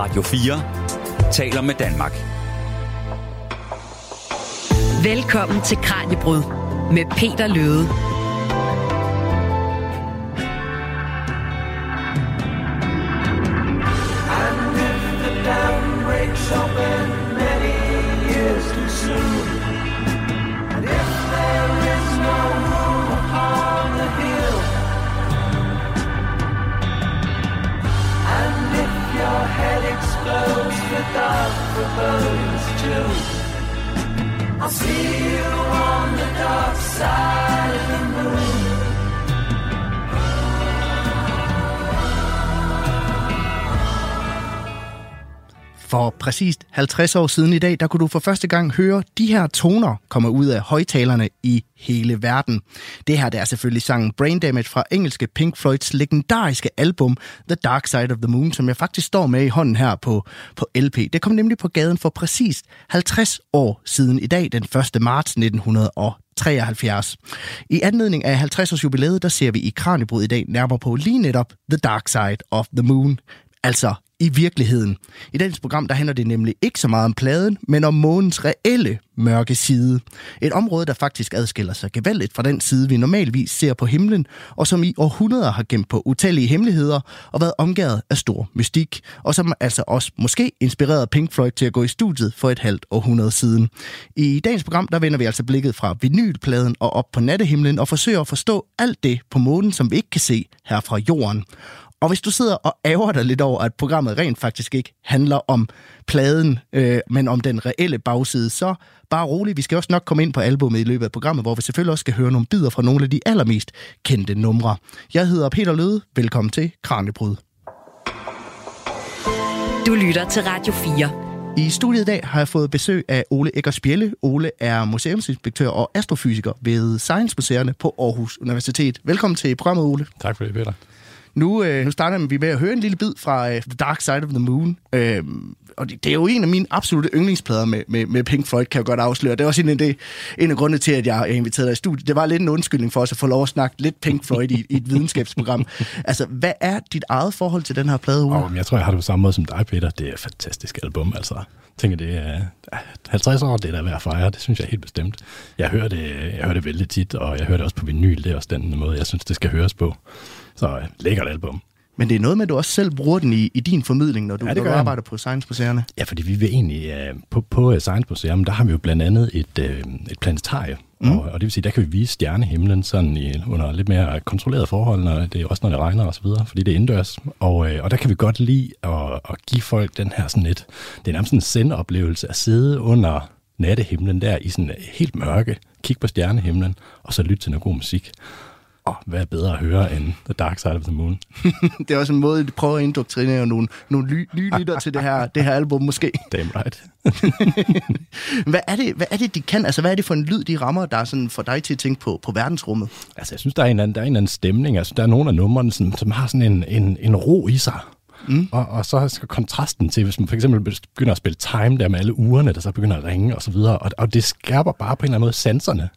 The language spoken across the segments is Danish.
Radio 4 taler med Danmark. Velkommen til Kranjebrud med Peter Løde. See you on the dark side For præcist 50 år siden i dag, der kunne du for første gang høre de her toner komme ud af højtalerne i hele verden. Det her det er selvfølgelig sangen Brain Damage fra engelske Pink Floyds legendariske album The Dark Side of the Moon, som jeg faktisk står med i hånden her på, på LP. Det kom nemlig på gaden for præcis 50 år siden i dag, den 1. marts 1973. I anledning af 50-års jubilæet, der ser vi i Kranjebrud i dag nærmere på lige netop The Dark Side of the Moon. Altså i virkeligheden. I dagens program, der handler det nemlig ikke så meget om pladen, men om månens reelle mørke side. Et område, der faktisk adskiller sig gevaldigt fra den side, vi normalvis ser på himlen, og som i århundreder har gemt på utallige hemmeligheder og været omgivet af stor mystik, og som altså også måske inspirerede Pink Floyd til at gå i studiet for et halvt århundrede siden. I dagens program, der vender vi altså blikket fra vinylpladen og op på nattehimlen og forsøger at forstå alt det på månen, som vi ikke kan se her fra jorden. Og hvis du sidder og ærger dig lidt over, at programmet rent faktisk ikke handler om pladen, øh, men om den reelle bagside, så bare rolig. Vi skal også nok komme ind på albumet i løbet af programmet, hvor vi selvfølgelig også skal høre nogle bidder fra nogle af de allermest kendte numre. Jeg hedder Peter Løde. Velkommen til Kranjebrud. Du lytter til Radio 4. I studiet i dag har jeg fået besøg af Ole Eggers Spjelle. Ole er museumsinspektør og astrofysiker ved Science Museerne på Aarhus Universitet. Velkommen til programmet, Ole. Tak for det, Peter. Nu, øh, nu starter vi med at høre en lille bid fra øh, The Dark Side of the Moon. Øh, og det, det er jo en af mine absolute yndlingsplader med, med, med Pink Floyd, kan jeg godt afsløre. Det er også en af, det, en af grundene til, at jeg, jeg inviterede dig i studiet. Det var lidt en undskyldning for os at få lov at snakke lidt Pink Floyd i, i et videnskabsprogram. altså, hvad er dit eget forhold til den her plade? Oh, jeg tror, jeg har det på samme måde som dig, Peter. Det er et fantastisk album, altså. Jeg tænker, det er 50 år, det er der værd at fejre. Det synes jeg helt bestemt. Jeg hører det, jeg hører det vældig tit, og jeg hører det også på vinyl. Det er også den måde, jeg synes, det skal høres på. Så lækkert album. Men det er noget med, at du også selv bruger den i, i din formidling, når du, Ja, når du arbejder på Science Museerne. Ja, fordi vi vil egentlig, uh, på, på øh, Science Museum, der har vi jo blandt andet et, uh, et planetarie. Mm. Og, og det vil sige, der kan vi vise stjernehimlen sådan i, under lidt mere kontrolleret forhold, når det, også når det regner og så videre, fordi det er indendørs. Og, uh, og der kan vi godt lide at, at give folk den her sådan lidt, det er nærmest en sendoplevelse at sidde under nattehimlen der i sådan helt mørke, kigge på stjernehimlen, og så lytte til noget god musik. Og hvad er bedre at høre end The Dark Side of the Moon? det er også en måde, de prøver at indoktrinere nogle, nogle ly, nye lytter til det her, det her album måske. Damn right. Hvad er, det, hvad er det, de kan? Altså, hvad er det for en lyd, de rammer, der er sådan for dig til at tænke på, på verdensrummet? Altså, jeg synes, der er en anden, der er en anden stemning. Altså, der er nogle af numrene, som, som har sådan en, en, en ro i sig. Mm. Og, og så skal kontrasten til, hvis man for eksempel begynder at spille time der med alle ugerne, der så begynder at ringe og så videre. Og, og det skærper bare på en eller anden måde sanserne.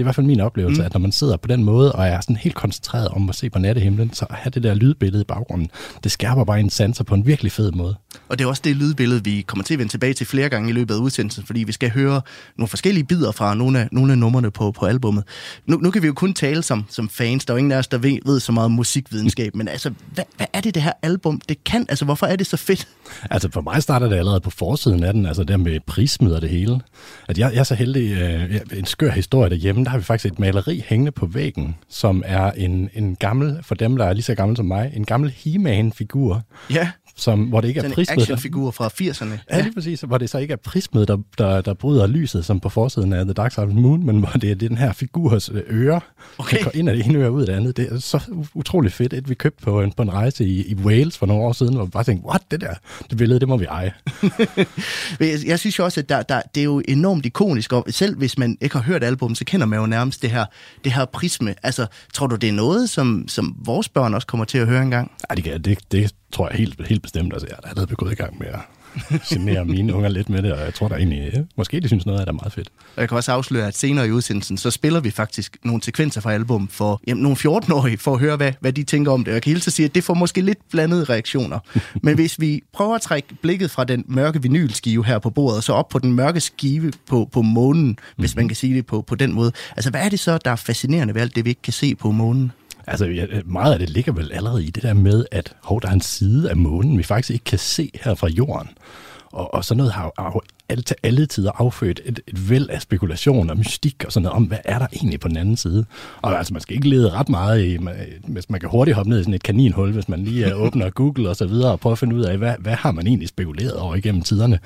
Det er i hvert fald min oplevelse, mm. at når man sidder på den måde, og er sådan helt koncentreret om at se på nattehimlen, så have det der lydbillede i baggrunden, det skærper bare en sanser på en virkelig fed måde. Og det er også det lydbillede, vi kommer til at vende tilbage til flere gange i løbet af udsendelsen, fordi vi skal høre nogle forskellige bidder fra nogle af, nogle af numrene på, på albummet. Nu, nu kan vi jo kun tale som, som fans. Der er jo ingen af os, der ved, ved så meget om musikvidenskab, men altså, hvad, hvad er det, det her album, det kan? Altså, hvorfor er det så fedt? Altså for mig starter det allerede på forsiden af den, altså der med prismid og det hele. At jeg, jeg er så heldig, øh, en skør historie derhjemme, der har vi faktisk et maleri hængende på væggen, som er en, en gammel, for dem der er lige så gammel som mig, en gammel He-Man-figur, Ja, som, hvor det ikke er sådan en prismet. actionfigur fra 80'erne. Ja, lige præcis. Hvor det så ikke er prismet, der, der, der bryder lyset, som på forsiden af The Dark Side of the Moon, men hvor det er den her figurs øh, øre, Okay. der går ind af det ene øre ud af det andet. Det er så u- utroligt fedt, at vi købte på en, på en rejse i, i Wales for nogle år siden, hvor vi bare tænkte, what, det der, det billede, det må vi eje. Jeg, jeg synes jo også, at der, der, det er jo enormt ikonisk, og selv hvis man ikke har hørt albummet, så kender man jo nærmest det her, det her prisme. Altså, tror du, det er noget, som, som vores børn også kommer til at høre engang? Ja, det, kan- det, det tror jeg helt, helt bestemt. Altså, jeg er allerede begået i gang med at, genere mine unger lidt med det, og jeg tror da egentlig, ja, måske de synes noget af det er meget fedt. Og jeg kan også afsløre, at senere i udsendelsen, så spiller vi faktisk nogle sekvenser fra album for jamen, nogle 14-årige, for at høre, hvad, hvad de tænker om det. Og jeg kan hilse sige, at det får måske lidt blandede reaktioner. Men hvis vi prøver at trække blikket fra den mørke vinylskive her på bordet, og så op på den mørke skive på, på månen, mm-hmm. hvis man kan sige det på, på den måde. Altså, hvad er det så, der er fascinerende ved alt det, vi ikke kan se på månen? Altså, meget af det ligger vel allerede i det der med, at hov, der er en side af månen, vi faktisk ikke kan se her fra jorden. Og, og sådan noget har jo alle, til alle tider affødt et, et væld af spekulation og mystik og sådan noget om, hvad er der egentlig på den anden side. Og altså, man skal ikke lede ret meget i, hvis man kan hurtigt hoppe ned i sådan et kaninhul, hvis man lige åbner Google og så videre og prøver at finde ud af, hvad, hvad har man egentlig spekuleret over igennem tiderne.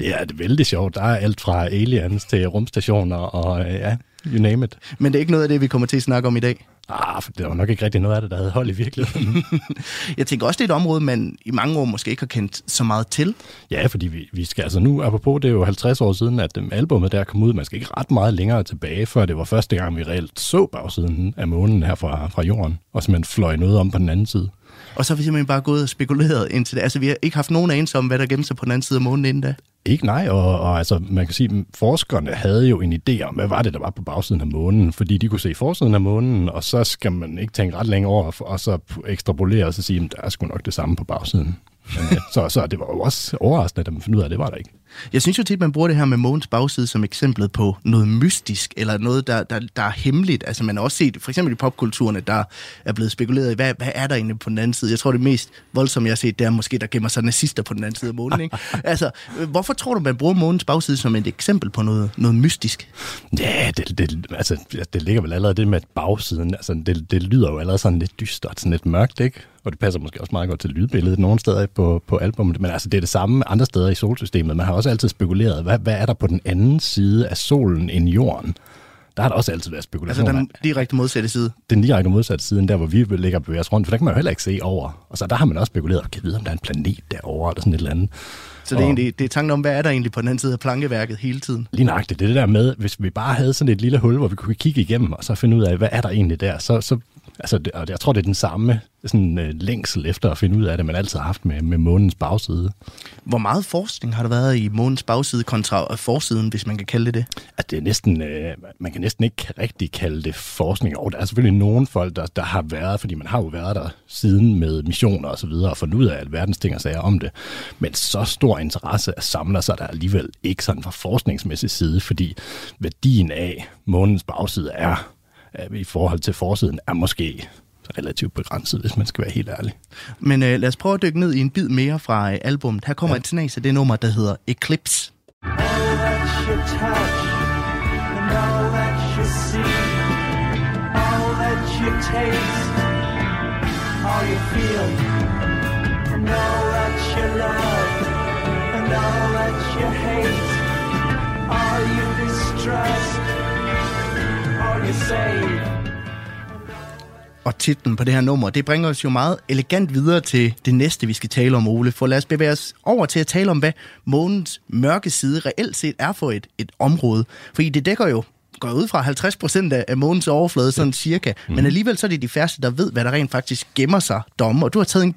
Det er det vældig sjovt. Der er alt fra aliens til rumstationer og ja, you name it. Men det er ikke noget af det, vi kommer til at snakke om i dag. Ah, for det var nok ikke rigtig noget af det, der havde hold i virkeligheden. jeg tænker også, det er et område, man i mange år måske ikke har kendt så meget til. Ja, fordi vi, vi skal altså nu, apropos, det er jo 50 år siden, at um, albumet der kom ud. Man skal ikke ret meget længere tilbage, før det var første gang, vi reelt så bagsiden af månen her fra, fra jorden, og simpelthen fløj noget om på den anden side. Og så har vi simpelthen bare gået og spekuleret indtil det. Altså, vi har ikke haft nogen anelse om, hvad der gemte sig på den anden side af månen inden da. Ikke nej, og, og altså, man kan sige, at forskerne havde jo en idé om, hvad var det, der var på bagsiden af månen, fordi de kunne se forsiden af månen, og så skal man ikke tænke ret længe over, og så ekstrapolere og så sige, at der er sgu nok det samme på bagsiden. Men, så, så det var jo også overraskende, at man fandt ud af, at det var der ikke. Jeg synes jo tit, man bruger det her med månens bagside som eksemplet på noget mystisk, eller noget, der, der, der er hemmeligt. Altså man har også set, for eksempel i popkulturerne, der er blevet spekuleret i, hvad, hvad er der egentlig på den anden side? Jeg tror, det mest voldsomme, jeg har set, det er måske, der gemmer sig nazister på den anden side af månen. Ikke? altså, hvorfor tror du, man bruger månens bagside som et eksempel på noget, noget mystisk? Ja, det, det, altså, det ligger vel allerede det med bagsiden. Altså, det, det lyder jo allerede sådan lidt dystert, sådan lidt mørkt, ikke? og det passer måske også meget godt til lydbilledet nogle steder på, på albummet, men altså det er det samme andre steder i solsystemet. Man har også altid spekuleret, hvad, hvad er der på den anden side af solen end jorden? Der har der også altid været spekulation. Altså den direkte modsatte side? Den direkte modsatte side, der hvor vi ligger og bevæger os rundt, for der kan man jo heller ikke se over. Og så der har man også spekuleret, kan vide, om der er en planet derovre, eller sådan et eller andet. Så det er, egentlig, det er tanken om, hvad er der egentlig på den anden side af plankeværket hele tiden? Lige nøjagtigt. Det er det der med, hvis vi bare havde sådan et lille hul, hvor vi kunne kigge igennem, og så finde ud af, hvad er der egentlig der, så, så altså, det, og jeg tror, det er den samme sådan, øh, længsel efter at finde ud af det, man altid har haft med, med månens bagside. Hvor meget forskning har der været i månens bagside kontra forsiden, hvis man kan kalde det det? At det er næsten, øh, man kan næsten ikke rigtig kalde det forskning. Og der er selvfølgelig nogen folk, der, der har været, fordi man har jo været der siden med missioner og så videre, og fundet ud af alverdens ting og sager om det. Men så stor interesse samler sig der alligevel ikke sådan fra forskningsmæssig side, fordi værdien af månens bagside er i forhold til forsiden, er måske relativt begrænset, hvis man skal være helt ærlig. Men øh, lad os prøve at dykke ned i en bid mere fra øh, albumet. Her kommer ja. et snas af det nummer, der hedder Eclipse. All that you touch, and all that you see, all that you taste, all you feel, and all that you love, and all that you hate, all you distrust. Og titlen på det her nummer, det bringer os jo meget elegant videre til det næste, vi skal tale om, Ole. For lad os bevæge os over til at tale om, hvad månens mørke side reelt set er for et, et område. Fordi det dækker jo går ud fra 50 procent af månens overflade, sådan cirka. Mm. Men alligevel så er det de færreste, der ved, hvad der rent faktisk gemmer sig domme. Og du har taget en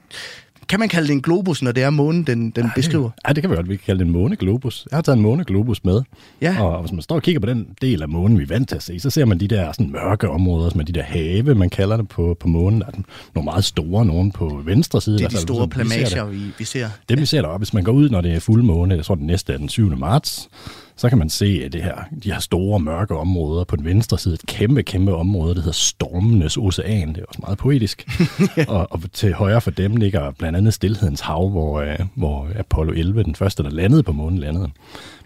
kan man kalde det en globus, når det er månen, den, den Ej, beskriver? Ja, det kan vi godt. Vi kan kalde det en måneglobus. Jeg har taget en måneglobus med. Ja. Og hvis man står og kigger på den del af månen, vi er vant til at se, så ser man de der sådan mørke områder, som er de der have, man kalder det på, på månen. Der er nogle meget store, nogle på venstre side. Det er de store plamager, vi, vi ser. Dem, ja. vi ser deroppe, hvis man går ud, når det er fuld måne, jeg tror, det næste er den 7. marts, så kan man se at det her, de her store mørke områder på den venstre side, et kæmpe, kæmpe område, der hedder Stormenes Ocean. Det er også meget poetisk. ja. og, og til højre for dem ligger blandt andet Stilhedens Hav, hvor, uh, hvor Apollo 11, den første, der landede på månen, landede.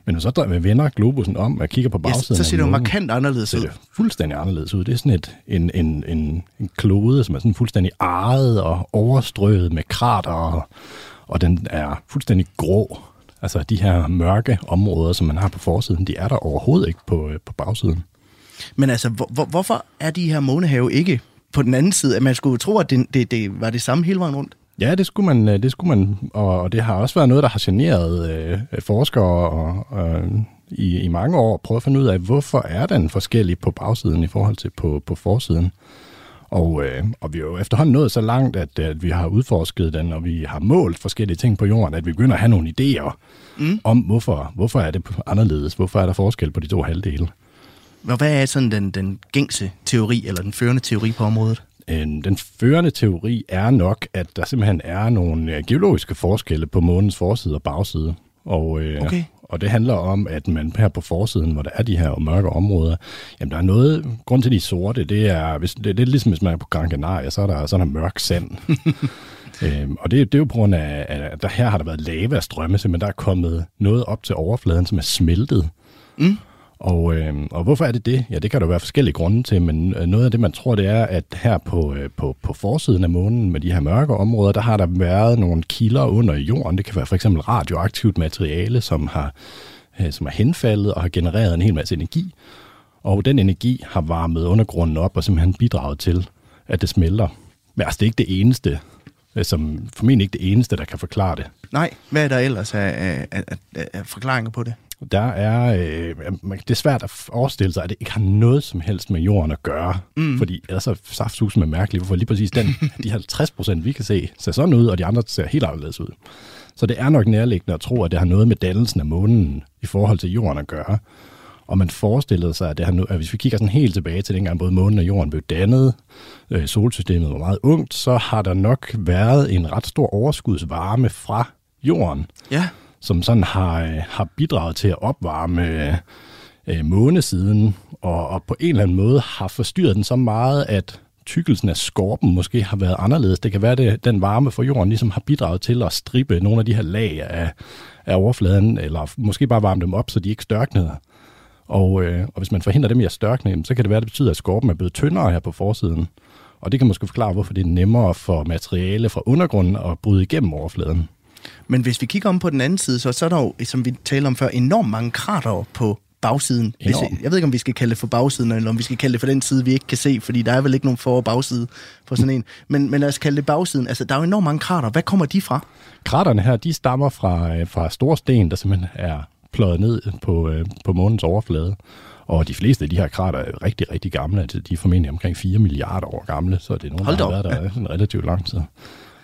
Men når så vender globusen om og kigger på bagsiden ja, så ser det jo markant anderledes ud. Det fuldstændig anderledes ud. Det er sådan et, en, en, en, en klode, som er sådan fuldstændig arret og overstrøget med krater, og, og den er fuldstændig grå Altså de her mørke områder, som man har på forsiden, de er der overhovedet ikke på, øh, på bagsiden. Men altså, hvor, hvor, hvorfor er de her månehave ikke på den anden side? At man skulle tro, at det, det, det var det samme hele vejen rundt? Ja, det skulle man, øh, det skulle man og det har også været noget, der har generet øh, forskere og, og, i, i mange år, prøve at finde ud af, hvorfor er den forskellig på bagsiden i forhold til på, på forsiden. Og, øh, og vi er jo efterhånden nået så langt, at, at vi har udforsket den, og vi har målt forskellige ting på jorden, at vi begynder at have nogle idéer mm. om, hvorfor, hvorfor er det anderledes, hvorfor er der forskel på de to halvdele. Hvad er sådan den, den gængse teori, eller den førende teori på området? Den førende teori er nok, at der simpelthen er nogle øh, geologiske forskelle på månens forside og bagside. Og, øh, Okay. Og det handler om, at man her på forsiden, hvor der er de her mørke områder, jamen der er noget, grund til de sorte, det er, hvis, det, det er ligesom hvis man er på Gran Canaria, så er der, så er der mørk sand. øhm, og det, det er jo på grund af, at der her har der været lavastrømme, simpelthen der er kommet noget op til overfladen, som er smeltet. Mm. Og, øh, og hvorfor er det det? Ja, det kan der være forskellige grunde til, men øh, noget af det, man tror, det er, at her på, øh, på, på forsiden af månen med de her mørke områder, der har der været nogle kilder under jorden. Det kan være for eksempel radioaktivt materiale, som har, øh, som er henfaldet og har genereret en hel masse energi. Og den energi har varmet undergrunden op og simpelthen bidraget til, at det smelter. Men altså, det er ikke det eneste, øh, som formentlig ikke det eneste, der kan forklare det. Nej, hvad er der ellers af, af, af, af forklaringer på det? Der er, øh, det er svært at forestille sig, at det ikke har noget som helst med jorden at gøre. Mm. Fordi ellers er saftsusen med mærkeligt, hvorfor lige præcis den, de 50 procent, vi kan se, ser sådan ud, og de andre ser helt anderledes ud. Så det er nok nærliggende at tro, at det har noget med dannelsen af månen i forhold til jorden at gøre. Og man forestillede sig, at, det har no- at hvis vi kigger sådan helt tilbage til dengang både månen og jorden blev dannet, øh, solsystemet var meget ungt, så har der nok været en ret stor overskudsvarme fra jorden, Ja, som sådan har, øh, har bidraget til at opvarme øh, månesiden, og, og på en eller anden måde har forstyrret den så meget, at tykkelsen af skorpen måske har været anderledes. Det kan være, at den varme fra jorden ligesom har bidraget til at stribe nogle af de her lag af, af overfladen, eller måske bare varme dem op, så de ikke størknede. Og, øh, og hvis man forhindrer dem i at størkne, så kan det være, at det betyder, at skorpen er blevet tyndere her på forsiden. Og det kan måske forklare, hvorfor det er nemmere for materiale fra undergrunden at bryde igennem overfladen men hvis vi kigger om på den anden side, så, så er der jo, som vi talte om før, enormt mange krater på bagsiden. Hvis, jeg ved ikke, om vi skal kalde det for bagsiden, eller om vi skal kalde det for den side, vi ikke kan se, fordi der er vel ikke nogen for- og bagside på sådan en. Men, men lad os kalde det bagsiden. Altså, der er jo enormt mange krater. Hvad kommer de fra? Kraterne her, de stammer fra, øh, fra store sten, der simpelthen er pløjet ned på, øh, på månens overflade. Og de fleste af de her krater er rigtig, rigtig gamle. Altså, de er formentlig omkring 4 milliarder år gamle, så det er nogle, Hold der har op. været der sådan relativt lang tid.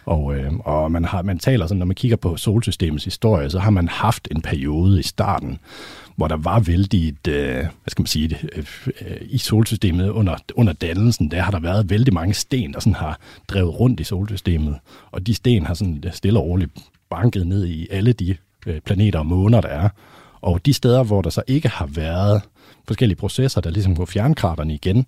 Og, øh, og man, har, man taler sådan, når man kigger på solsystemets historie, så har man haft en periode i starten, hvor der var vældig øh, hvad skal man sige, øh, øh, i solsystemet under, under dannelsen, der har der været vældig mange sten, der sådan har drevet rundt i solsystemet. Og de sten har sådan stille og roligt banket ned i alle de øh, planeter og måner, der er. Og de steder, hvor der så ikke har været forskellige processer, der ligesom går fjernkraterne igen,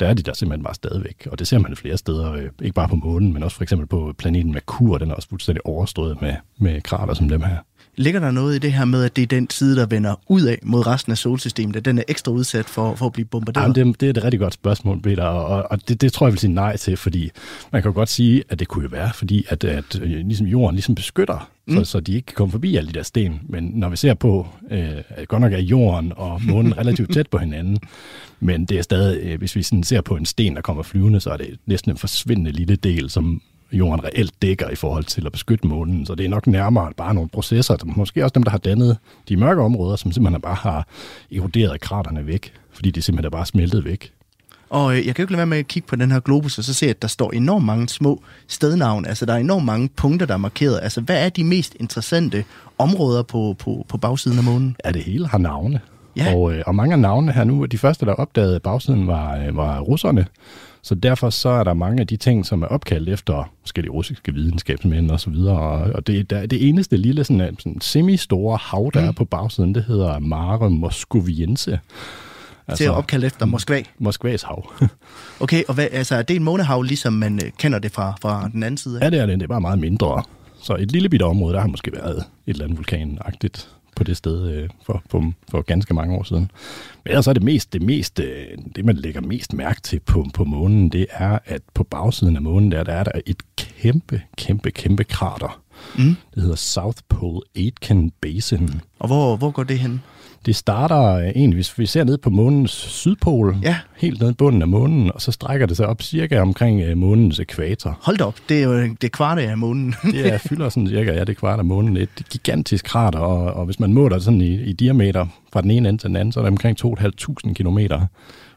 der er de der simpelthen bare stadigvæk. Og det ser man flere steder, øh, ikke bare på månen, men også for eksempel på planeten Merkur, den er også fuldstændig overstrøget med, med krater som dem her. Ligger der noget i det her med, at det er den side, der vender ud af mod resten af solsystemet, at den er ekstra udsat for, for at blive bombarderet? Jamen, det, det er et rigtig godt spørgsmål, Peter, og, og det, det tror jeg vil sige nej til, fordi man kan jo godt sige, at det kunne jo være, fordi at, at øh, ligesom jorden ligesom beskytter, mm. så, så de ikke kan komme forbi alle de der sten. Men når vi ser på, øh, at godt nok er jorden og månen relativt tæt på hinanden, men det er stadig, øh, hvis vi sådan ser på en sten, der kommer flyvende, så er det næsten en forsvindende lille del, som jorden reelt dækker i forhold til at beskytte månen. Så det er nok nærmere bare nogle processer, måske også dem, der har dannet de mørke områder, som simpelthen bare har eroderet kraterne væk, fordi de simpelthen er bare smeltet væk. Og øh, jeg kan jo ikke lade være med at kigge på den her globus, og så se, at der står enormt mange små stednavne. Altså, der er enormt mange punkter, der er markeret. Altså, hvad er de mest interessante områder på, på, på bagsiden af månen? Ja, det hele har navne. Ja. Og, øh, og mange af navnene her nu, de første, der opdagede bagsiden, var, øh, var russerne. Så derfor så er der mange af de ting, som er opkaldt efter forskellige russiske videnskabsmænd og så videre. Og, og det, der, det eneste lille sådan, øh, sådan semi-store hav, der mm. er på bagsiden, det hedder Mare Moscoviense. Altså, til at opkalde efter Moskva. Moskvas hav. Okay, og hvad, altså, er det en månehav, ligesom man øh, kender det fra, fra den anden side af? ja, det er det. Det er bare meget mindre. Så et lille bitte område, der har måske været et eller andet vulkanagtigt på det sted øh, for, for, for ganske mange år siden. Men ellers er det mest, det, mest, øh, det man lægger mest mærke til på, på månen, det er, at på bagsiden af månen, der, der er der et kæmpe, kæmpe, kæmpe krater. Mm. Det hedder South Pole Aitken Basin. Og hvor, hvor går det hen? Det starter øh, egentlig, hvis vi ser ned på månens sydpol, Ja. helt ned i bunden af månen, og så strækker det sig op cirka omkring øh, månens ekvator. Hold op, det er jo det er kvarte af månen. Det er, fylder sådan cirka, ja, det er kvart af månen. Et gigantisk krater, og, og hvis man måler det sådan i, i diameter fra den ene ende til den anden, så er det omkring 2.500 kilometer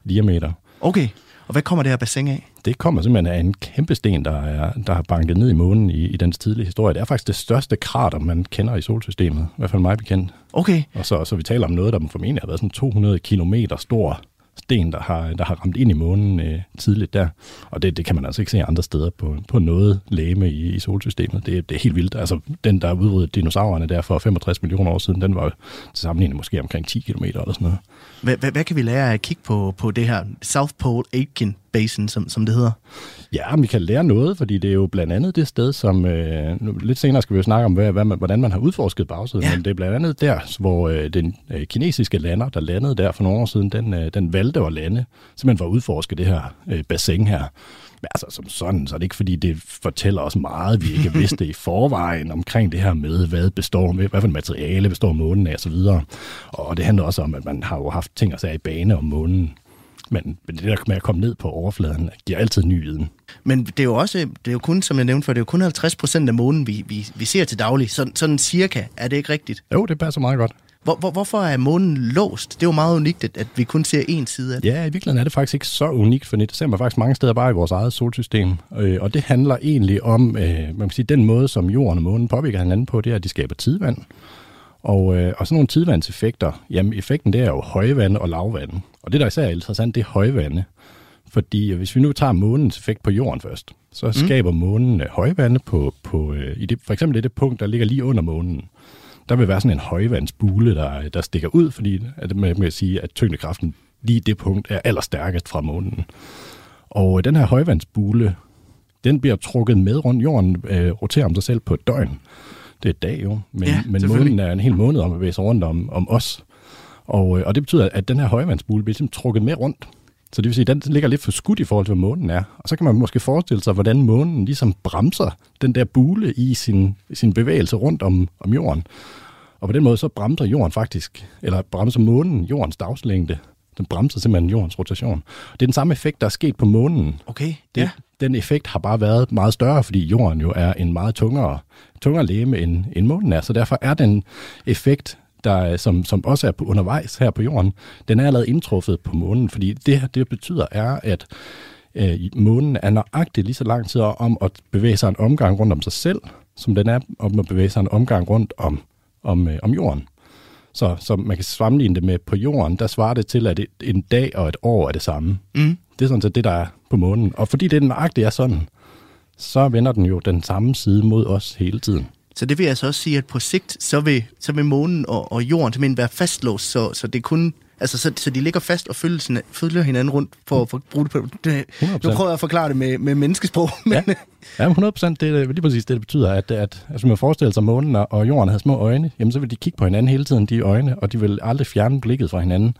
i diameter. okay, og hvad kommer det her bassin af? Det kommer simpelthen af en kæmpe sten, der, er, der har banket ned i månen i, i dens tidlige historie. Det er faktisk det største krater, man kender i solsystemet, i hvert fald mig bekendt. Okay. Og så, så vi taler om noget, der formentlig har været sådan 200 kilometer stor sten, der har, der har ramt ind i månen øh, tidligt der. Og det, det kan man altså ikke se andre steder på, på noget læme i, i solsystemet. Det, det er helt vildt. Altså, den, der udryddede dinosaurerne der for 65 millioner år siden, den var til sammenligning måske omkring 10 km eller sådan noget. Hvad, hvad, hvad kan vi lære af at kigge på, på det her South Pole Aitken Basin, som, som det hedder? Ja, vi kan lære noget, fordi det er jo blandt andet det sted, som... Øh, nu, lidt senere skal vi jo snakke om, hvad, hvad man, hvordan man har udforsket bagsiden, Ja. men det er blandt andet der, hvor øh, den øh, kinesiske lander, der landede der for nogle år siden, den, øh, den valgte at lande, simpelthen for at udforske det her øh, bassin her. Men altså som sådan, så er det ikke fordi, det fortæller os meget, vi ikke vidste i forvejen omkring det her med, hvad består med, hvad for materiale består månen af osv. Og det handler også om, at man har jo haft ting at sige i bane om månen. Men det der med at komme ned på overfladen, giver altid ny viden. Men det er jo også, det er jo kun, som jeg nævnte før, det er jo kun 50 procent af månen, vi, vi, vi ser til daglig. Sådan, sådan cirka, er det ikke rigtigt? Jo, det passer meget godt. Hvor, hvor, hvorfor er månen låst? Det er jo meget unikt, at, at vi kun ser én side af det. Ja, i virkeligheden er det faktisk ikke så unikt, for det ser man faktisk mange steder bare i vores eget solsystem. Øh, Og det handler egentlig om, øh, man kan sige, den måde, som jorden og månen påvirker hinanden på, det er, at de skaber tidvand. Og, øh, og sådan nogle tidvandseffekter, jamen effekten det er jo højvande og lavvande. Og det, der især er interessant, det er højvande. Fordi øh, hvis vi nu tager månens effekt på jorden først, så skaber månen øh, højvande på, på øh, i det, for eksempel i det punkt, der ligger lige under månen. Der vil være sådan en højvandsbule, der, der stikker ud, fordi at man kan sige, at tyngdekraften lige det punkt er allerstærkest fra månen. Og øh, den her højvandsbule, den bliver trukket med rundt. Jorden øh, roterer om sig selv på et døgn. Det er et dag jo, men, Ja, men månen er en hel måned om at bevæge sig rundt om, om os. Og, øh, og det betyder, at den her højvandsbule bliver simpelthen trukket med rundt. Så det vil sige, at den ligger lidt for skudt i forhold til, hvad månen er. Og så kan man måske forestille sig, hvordan månen ligesom bremser den der bule i sin, sin bevægelse rundt om, om jorden. Og på den måde så bremser jorden faktisk, eller bremser månen jordens dagslængde. Den bremser simpelthen jordens rotation. Det er den samme effekt, der er sket på månen. Okay, Det, ja. Den effekt har bare været meget større, fordi jorden jo er en meget tungere, tungere læme, end, end månen er. Så derfor er den effekt, der, som, som også er på, undervejs her på jorden, den er allerede indtruffet på månen. Fordi det, det betyder er, at øh, månen er nøjagtigt lige så lang tid om at bevæge sig en omgang rundt om sig selv, som den er om at bevæge sig en omgang rundt om, om, øh, om jorden. Så, så man kan sammenligne det med på jorden, der svarer det til, at en dag og et år er det samme. Mm. Det er sådan set det, der er på månen. Og fordi det nøjagtigt er sådan, så vender den jo den samme side mod os hele tiden. Så det vil altså også sige, at på sigt, så vil, så vil månen og, og jorden simpelthen være fastlåst, så, så det kun... Altså, så, så de ligger fast og følger, følger hinanden rundt for at for at bruge det på... Det, nu 100%. prøver jeg at forklare det med, med menneskesprog, men... Ja, ja 100 procent. Det er lige præcis det, det betyder, at, at altså, man forestiller sig, at månen og- og jorden havde små øjne, jamen så vil de kigge på hinanden hele tiden, de øjne, og de vil aldrig fjerne blikket fra hinanden.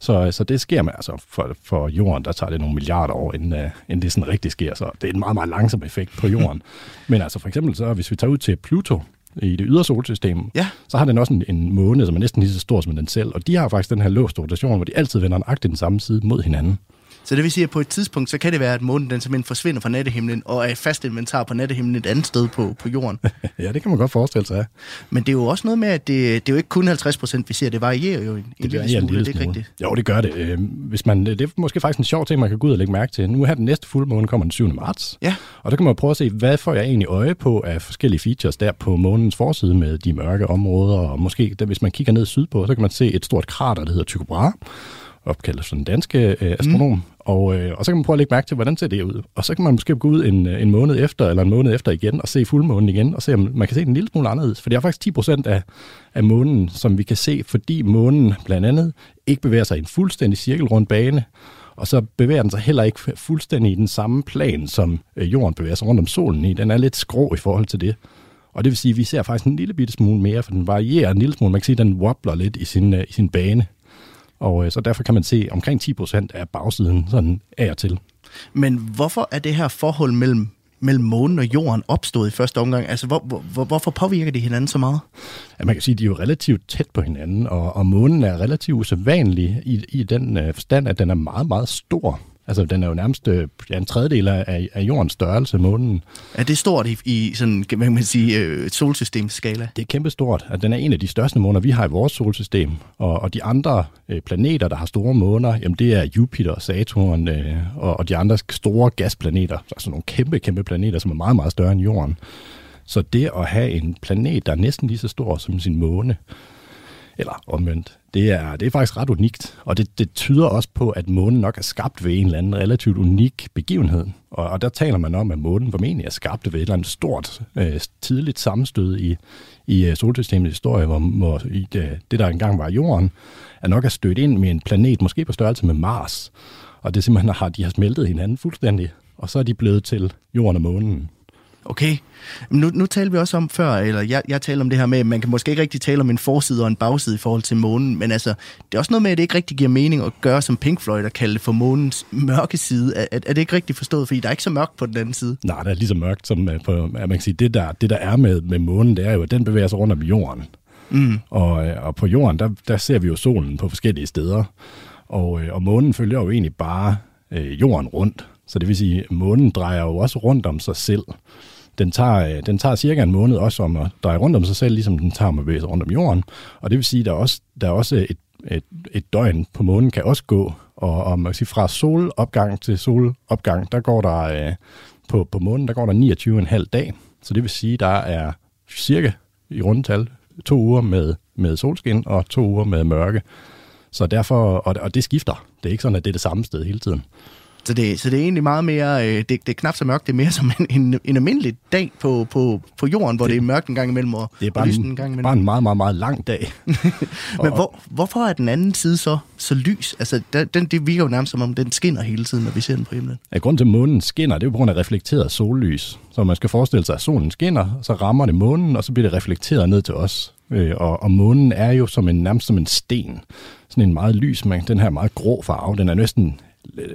Så, så det sker med, altså for, for jorden, der tager det nogle milliarder år, inden, uh, inden det sådan rigtig sker. Så det er en meget, meget langsom effekt på jorden. Men altså for eksempel, så hvis vi tager ud til Pluto, i det ydre solsystem, Ja. så har den også en, en måne, som er næsten lige så stor som den selv. Og de har faktisk den her låst rotation, hvor de altid vender nøjagtigt den samme side mod hinanden. Så det vil sige, at på et tidspunkt, så kan det være, at månen den simpelthen forsvinder fra nattehimlen, og er fast inventar på nattehimlen et andet sted på, på jorden. ja, det kan man godt forestille sig. Men det er jo også noget med, at det, det er jo ikke kun 50 procent, vi ser. Det varierer jo en, en Det lille varierer en smule, lille det er ikke smule. rigtigt. Jo, det gør det. Øh, Hvis man, det er måske faktisk en sjov ting, man kan gå ud og lægge mærke til. Nu her den næste fuldmåne kommer den 7. marts. Ja. Og der kan man prøve at se, hvad får jeg egentlig øje på af forskellige features der på månens forside med de mørke områder. Og måske, der, hvis man kigger ned sydpå, så kan man se et stort krater, der hedder Tycho Brahe, opkaldt som den danske øh, astronom. Mm. Og, øh, og så kan man prøve at lægge mærke til, hvordan ser det ud. Og så kan man måske gå ud en, øh, en måned efter, eller en måned efter igen, og se fuldmånen igen, og se, om man kan se den en lille smule anderledes. For det er faktisk 10 procent af, af månen, som vi kan se, fordi månen blandt andet ikke bevæger sig i en fuldstændig cirkelrund bane, og så bevæger den sig heller ikke fuldstændig i den samme plan, som øh, jorden bevæger sig rundt om solen i. Den er lidt skrå i forhold til det. Og det vil sige, at vi ser faktisk en lille bitte smule mere, for den varierer en lille smule. Man kan se, at den wobbler lidt i sin, øh, i sin bane. Og øh, så derfor kan man se omkring 10 procent af bagsiden sådan af og til. Men hvorfor er det her forhold mellem, mellem månen og jorden opstået i første omgang? Altså, hvor, hvor, hvor- hvorfor påvirker de hinanden så meget? Ja, man kan sige, at de er jo relativt tæt på hinanden, og, og månen er relativt usædvanlig i, i den øh, forstand, at den er meget, meget stor. Altså, den er jo nærmest øh, en tredjedel af, af jordens størrelse, månen. Er det stort i, i sådan, hvad kan man sige, øh, solsystemskala? Det er kæmpestort. At den er en af de største måner, vi har i vores solsystem. Og, og de andre øh, planeter, der har store måner, jamen det er Jupiter, Saturn øh, og, og de andre store gasplaneter. Altså nogle kæmpe, kæmpe planeter, som er meget, meget større end Jorden. Så det at have en planet, der er næsten lige så stor som sin måne, eller omvendt, det er, det er faktisk ret unikt. Og det, det tyder også på, at månen nok er skabt ved en eller anden relativt unik begivenhed. Og, og der taler man om, at månen formentlig er skabt ved et eller andet stort, øh, tidligt sammenstød i, i øh, solsystemets historie, hvor, hvor i det, det, der engang var jorden, er nok er stødt ind med en planet, måske på størrelse med Mars. Og det simpelthen har, de har smeltet hinanden fuldstændig, og så er de blevet til jorden og månen. Okay. Nu, nu talte vi også om før, eller jeg, jeg talte om det her med, at man kan måske ikke rigtig tale om en forside og en bagside i forhold til månen, men altså, det er også noget med, at det ikke rigtig giver mening at gøre som Pink Floyd og kalde det for månens mørke side. Er, er, er det ikke rigtigt forstået, fordi der er ikke så mørkt på den anden side? Nej, det er lige så mørkt som øh, på, man kan sige, det der, det der er med, med månen, det er jo, at den bevæger sig rundt om jorden. Mm. Og, øh, og på jorden, der, der ser vi jo solen på forskellige steder. Og, øh, og månen følger jo egentlig bare øh, jorden rundt. Så det vil sige, at månen drejer jo også rundt om sig selv den tager, øh, den tager cirka en måned også om at dreje rundt om sig selv, ligesom den tager om at bevæge rundt om jorden. Og det vil sige, at der er også, der er også et, et, et døgn på månen kan også gå, og, og man kan sige, fra solopgang til solopgang, der går der øh, på, på månen, der går der 29,5 dag. Så det vil sige, der er cirka i rundtal to uger med, med solskin og to uger med mørke. Så derfor, og, og det skifter. Det er ikke sådan, at det er det samme sted hele tiden. Så det, så det er egentlig meget mere, øh, det, det er knap så mørkt, det er mere som en, en, en almindelig dag på, på, på jorden, hvor det, det er mørkt en gang imellem og, det er bare og en, en gang imellem. bare en meget, meget, meget lang dag. Men hvor, hvorfor er den anden side så, så lys? Altså, den, det virker jo nærmest som om, den skinner hele tiden, når vi ser den på himlen. Ja, grunden til, at månen skinner, det er jo på grund af reflekteret sollys. Så man skal forestille sig, at solen skinner, så rammer det månen, og så bliver det reflekteret ned til os. Øh, og, og månen er jo som en, nærmest som en sten. Sådan en meget lys, man, den her meget grå farve, den er næsten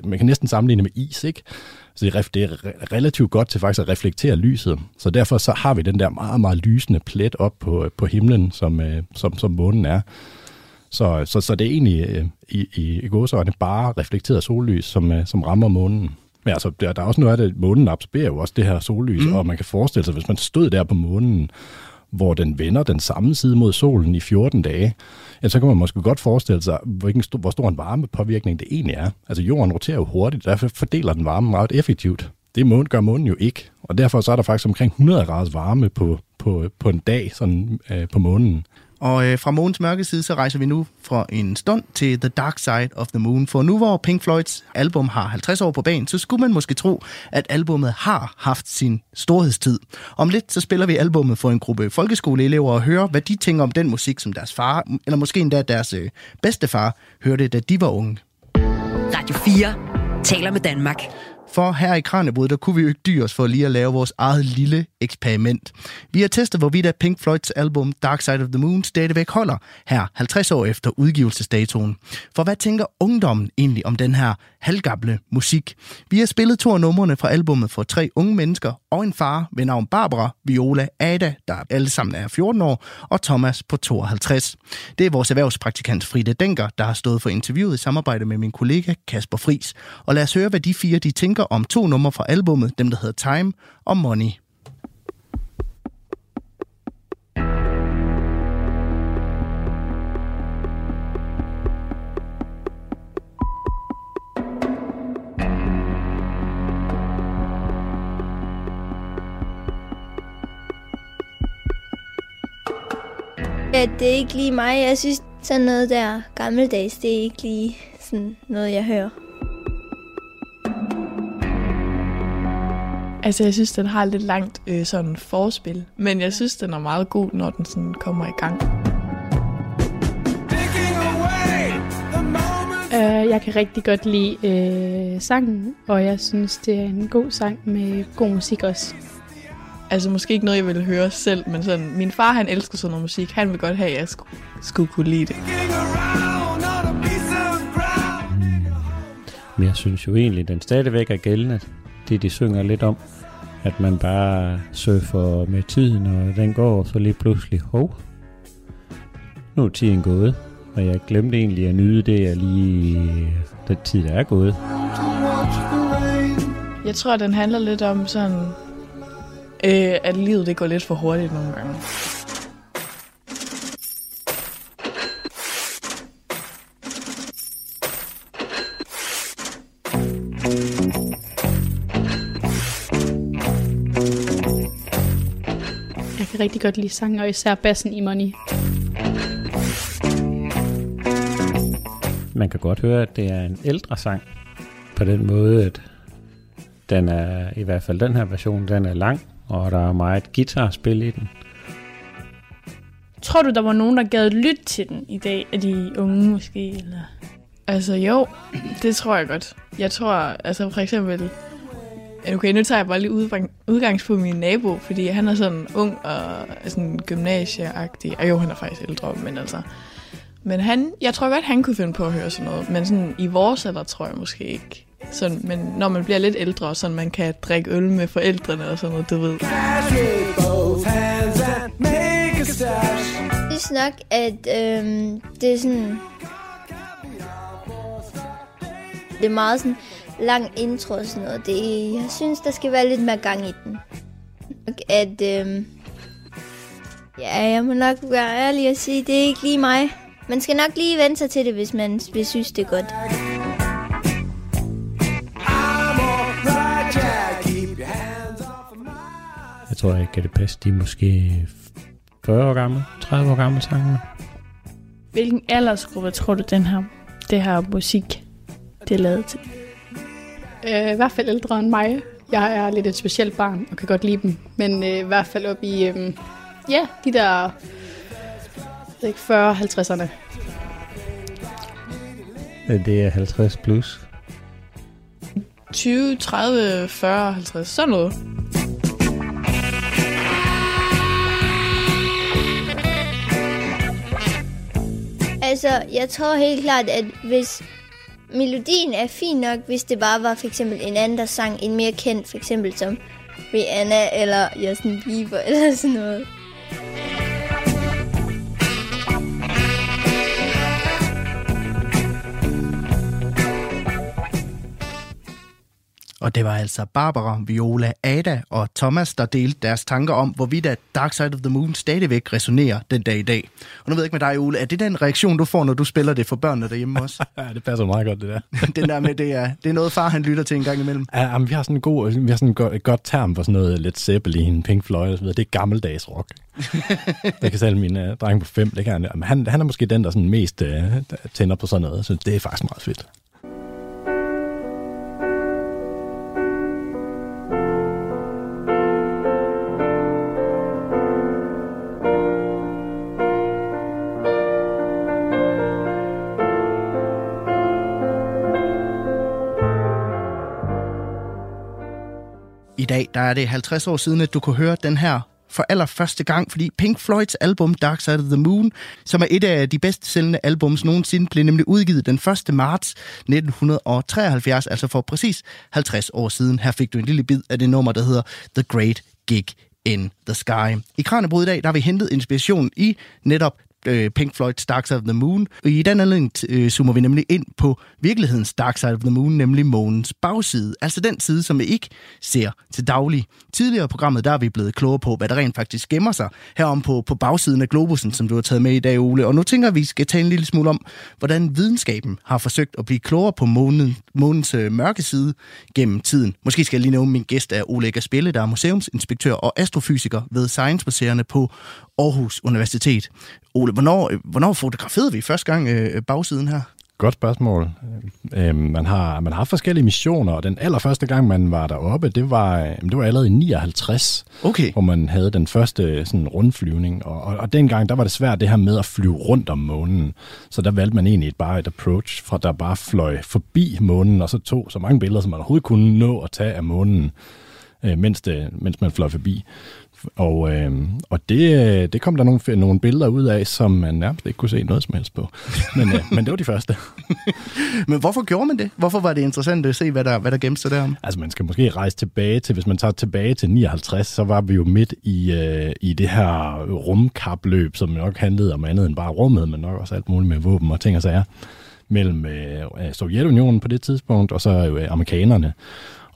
man kan næsten sammenligne med is, ikke? Så det er, det er relativt godt til faktisk at reflektere lyset. Så derfor så har vi den der meget, meget lysende plet op på, på himlen, som, øh, som, som månen er. Så, så, så det er egentlig øh, i, i, i gåsøjne bare reflekteret sollys, som, øh, som rammer månen. Men altså, der, der er også noget af det, månen absorberer jo også det her sollys, mm. og man kan forestille sig, hvis man stod der på månen, hvor den vender den samme side mod solen i 14 dage, ja, så kan man måske godt forestille sig, hvilken st- hvor stor en varmepåvirkning det egentlig er. Altså jorden roterer jo hurtigt, derfor fordeler den varme meget effektivt. Det månen gør månen jo ikke, og derfor så er der faktisk omkring 100 grader varme på, på, på en dag sådan, øh, på månen. Og øh, fra månens mørke side, så rejser vi nu for en stund til The Dark Side of the Moon. For nu hvor Pink Floyds album har 50 år på banen, så skulle man måske tro, at albummet har haft sin storhedstid. Om lidt så spiller vi albummet for en gruppe folkeskoleelever og hører, hvad de tænker om den musik, som deres far, eller måske endda deres øh, bedstefar, hørte, da de var unge. Radio 4 taler med Danmark. For her i Kranjebrud, der kunne vi jo ikke dyre os for lige at lave vores eget lille eksperiment. Vi har testet, hvorvidt at Pink Floyds album Dark Side of the Moon stadigvæk holder her 50 år efter udgivelsesdatoen. For hvad tænker ungdommen egentlig om den her halvgamle musik? Vi har spillet to af numrene fra albummet for tre unge mennesker og en far ved navn Barbara, Viola, Ada, der alle sammen er 14 år, og Thomas på 52. Det er vores erhvervspraktikant Frida Denker, der har stået for interviewet i samarbejde med min kollega Kasper Fris. Og lad os høre, hvad de fire de tænker om to numre fra albummet, dem der hedder Time og Money. Ja, det er ikke lige mig. Jeg synes, sådan noget der gammeldags, det er ikke lige sådan noget, jeg hører. Altså, jeg synes, den har lidt langt øh, sådan forspil, men jeg synes, den er meget god, når den sådan kommer i gang. Uh, jeg kan rigtig godt lide uh, sangen, og jeg synes, det er en god sang med god musik også. Altså, måske ikke noget, jeg ville høre selv, men sådan, min far, han elsker sådan noget musik. Han vil godt have, at jeg skulle, skulle kunne lide det. Men jeg synes jo egentlig, at den stadigvæk er gældende. Det, de synger lidt om, at man bare surfer med tiden, og den går, så lige pludselig, hov, nu er tiden gået, og jeg glemte egentlig at nyde det, jeg lige, den tid der er gået. Jeg tror, den handler lidt om sådan, øh, at livet det går lidt for hurtigt nogle gange. Kan rigtig godt lide sangen, og især bassen i Money. Man kan godt høre, at det er en ældre sang. På den måde, at den er, i hvert fald den her version, den er lang, og der er meget guitarspil i den. Tror du, der var nogen, der gad lytte til den i dag? Er de unge måske? Eller? Altså jo, det tror jeg godt. Jeg tror, altså for eksempel... Okay, nu tager jeg bare lige udgangspunkt i min nabo, fordi han er sådan ung og sådan gymnasieagtig. Og jo, han er faktisk ældre, men altså... Men han, jeg tror godt, han kunne finde på at høre sådan noget. Men sådan i vores alder tror jeg måske ikke. Sådan, men når man bliver lidt ældre, så man kan drikke øl med forældrene og sådan noget, du ved. Jeg synes nok, at øhm, det er sådan... Det er meget sådan lang intro og sådan noget. Det, jeg synes, der skal være lidt mere gang i den. At, øhm, ja, jeg må nok være ærlig og sige, det er ikke lige mig. Man skal nok lige vente sig til det, hvis man hvis synes, det er godt. Jeg tror ikke, at det passe. De er måske 40 år gamle, 30 år gamle sangene. Hvilken aldersgruppe tror du, den her, det her musik, det er lavet til? Øh, I hvert fald ældre end mig. Jeg er lidt et specielt barn og kan godt lide dem. Men øh, i hvert fald op i, øh, ja, de der jeg ved ikke, 40-50'erne. Det er 50 plus. 20, 30, 40, 50, sådan noget. Altså, jeg tror helt klart, at hvis melodien er fin nok, hvis det bare var for eksempel en anden, der sang en mere kendt, for eksempel som Rihanna eller Justin Bieber eller sådan noget. Og det var altså Barbara, Viola, Ada og Thomas, der delte deres tanker om, hvorvidt at Dark Side of the Moon stadigvæk resonerer den dag i dag. Og nu ved jeg ikke med dig, Ole, er det den reaktion, du får, når du spiller det for børnene derhjemme også? Ja, det passer meget godt, det der. den der med, det er, det er noget, far han lytter til en gang imellem. Ja, men vi har sådan en god, vi har sådan et godt, et godt term for sådan noget lidt Zeppelin, Pink Floyd og så videre. Det er gammeldags rock. det kan selv min uh, dreng på fem, det kan han, han, han er måske den, der sådan mest uh, tænder på sådan noget, så det er faktisk meget fedt. Dag der er det 50 år siden, at du kunne høre den her for allerførste gang, fordi Pink Floyds album Dark Side of the Moon, som er et af de bedst sælgende albums nogensinde, blev nemlig udgivet den 1. marts 1973, altså for præcis 50 år siden. Her fik du en lille bid af det nummer, der hedder The Great Gig in the Sky. I Kranjebrud i dag, der har vi hentet inspiration i netop øh, Pink Floyd's Dark Side of the Moon. Og I den anledning øh, zoomer vi nemlig ind på virkelighedens Dark Side of the Moon, nemlig månens bagside. Altså den side, som vi ikke ser til daglig. Tidligere i programmet, der er vi blevet klogere på, hvad der rent faktisk gemmer sig herom på, på bagsiden af globusen, som du har taget med i dag, Ole. Og nu tænker vi, skal tale en lille smule om, hvordan videnskaben har forsøgt at blive klogere på månen, månens øh, mørke side gennem tiden. Måske skal jeg lige nævne min gæst er Ole Spille, der er museumsinspektør og astrofysiker ved Science Museerne på Aarhus Universitet. Ole, hvornår, hvornår fotograferede vi første gang øh, bagsiden her? Godt spørgsmål. Øh, man, har, man har forskellige missioner, og den allerførste gang, man var deroppe, det var, øh, det var allerede i 59, okay. hvor man havde den første sådan, rundflyvning. Og, og, og dengang, der var det svært det her med at flyve rundt om månen. Så der valgte man egentlig bare et approach, fra der bare fløj forbi månen, og så tog så mange billeder, som man overhovedet kunne nå at tage af månen, øh, mens, det, mens man fløj forbi. Og, øh, og det, det kom der nogle, nogle billeder ud af, som man nærmest ikke kunne se noget som helst på. Men, øh, men det var de første. men hvorfor gjorde man det? Hvorfor var det interessant at se, hvad der, hvad der gemte sig derom? Altså man skal måske rejse tilbage til, hvis man tager tilbage til 59, så var vi jo midt i, øh, i det her rumkapløb, som nok handlede om andet end bare rummet, men nok også alt muligt med våben og ting og sager. mellem øh, Sovjetunionen på det tidspunkt, og så øh, amerikanerne.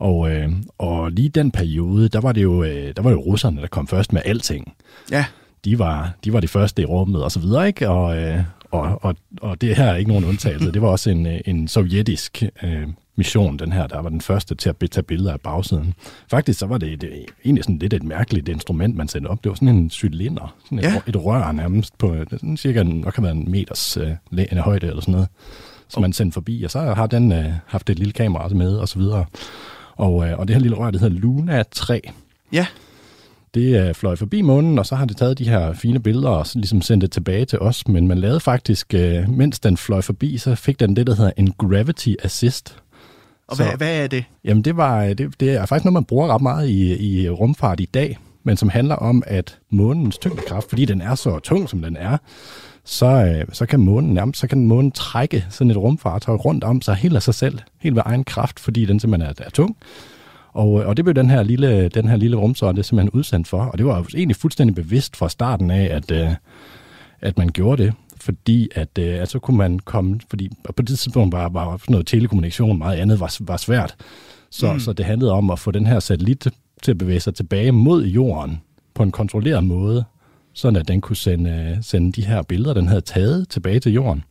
Og, øh, og lige den periode, der var det jo, øh, der var jo russerne, der kom først med alting. Ja. De var, de var de første i rummet og så videre, ikke? Og, øh, og, og, og det her er ikke nogen undtagelse. Det var også en, øh, en sovjetisk øh, mission, den her, der var den første til at tage billeder af bagsiden. Faktisk så var det, det egentlig sådan lidt et mærkeligt instrument, man sendte op. Det var sådan en cylinder, sådan et, Ja. et rør nærmest på sådan cirka en, nok kan være en meters øh, en højde eller sådan noget, som man sendte forbi. Og så har den øh, haft et lille kamera med og så videre. Og, øh, og det her lille rør, det hedder Luna 3. Ja. Det øh, fløj forbi månen, og så har det taget de her fine billeder og ligesom sendt det tilbage til os. Men man lavede faktisk, øh, mens den fløj forbi, så fik den det, der hedder en gravity assist. Og Så- hvad, hvad er det? Jamen det, var, det, det er faktisk noget, man bruger ret meget i, i rumfart i dag, men som handler om, at månens tyngdekraft, fordi den er så tung, som den er, så, øh, så kan månen nærmest, så kan månen trække sådan et rumfartøj rundt om sig helt af sig selv, helt ved egen kraft, fordi den simpelthen er, er tung. Og, øh, og det blev den her lille, den her lille rumsonde simpelthen udsendt for, og det var jo egentlig fuldstændig bevidst fra starten af, at, øh, at man gjorde det, fordi at, øh, at så kunne man komme, fordi på det tidspunkt var, var sådan noget telekommunikation, meget andet var, var svært, så, Mm. mm. så det handlede om at få den her satellit til at bevæge sig tilbage mod jorden på en kontrolleret måde, sådan at den kunne sende, sende de her billeder, den havde taget tilbage til jorden.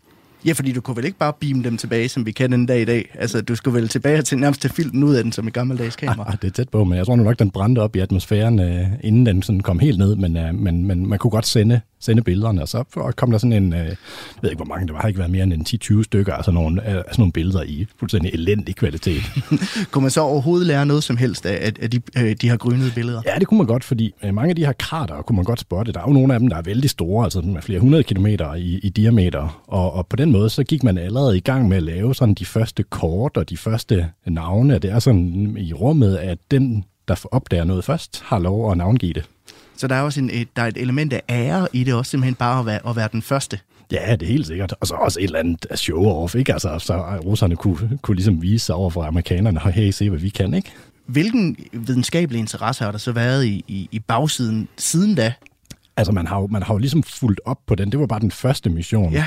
Ja, fordi du kunne vel ikke bare beame dem tilbage, som vi kan den dag i dag. Altså, du skulle vel tilbage til nærmest til filmen ud af den som et gammeldags kamera. Ah, det er tæt på, men jeg tror nu nok, den brændte op i atmosfæren, øh, inden den sådan kom helt ned, men, øh, men, men man kunne godt sende, sende billederne, og så kom der sådan en, øh, jeg ved ikke hvor mange det var, har ikke været mere end en 10-20 stykker, altså nogle, øh, sådan nogle billeder i fuldstændig elendig kvalitet. Kunne man så overhovedet lære noget som helst af, af- af de, øh, de her grønnede billeder? Ja, det kunne man godt, fordi øh, mange af de her krater kunne man godt spotte. Der er jo nogle af dem, der er vældig store, altså med flere hundrede kilometer i, i diameter. Og, og på den måde, så gik man allerede i gang med at lave sådan de første kort og de første navne. Det er sådan i rummet, at den, der opdager noget først, har lov at navngive det. Så der er også en, et, der er et element af ære i det, også simpelthen bare at være, at være den første. Ja, det er helt sikkert. Og så også et eller andet show-off, ikke? Altså, så russerne kunne, kunne ligesom vise sig over for amerikanerne, og hey, se hvad vi kan, ikke? Hvilken videnskabelig interesse har der så været i, i, i bagsiden siden da? Altså, man har, jo, man har jo ligesom fulgt op på den. Det var bare den første mission. Ja.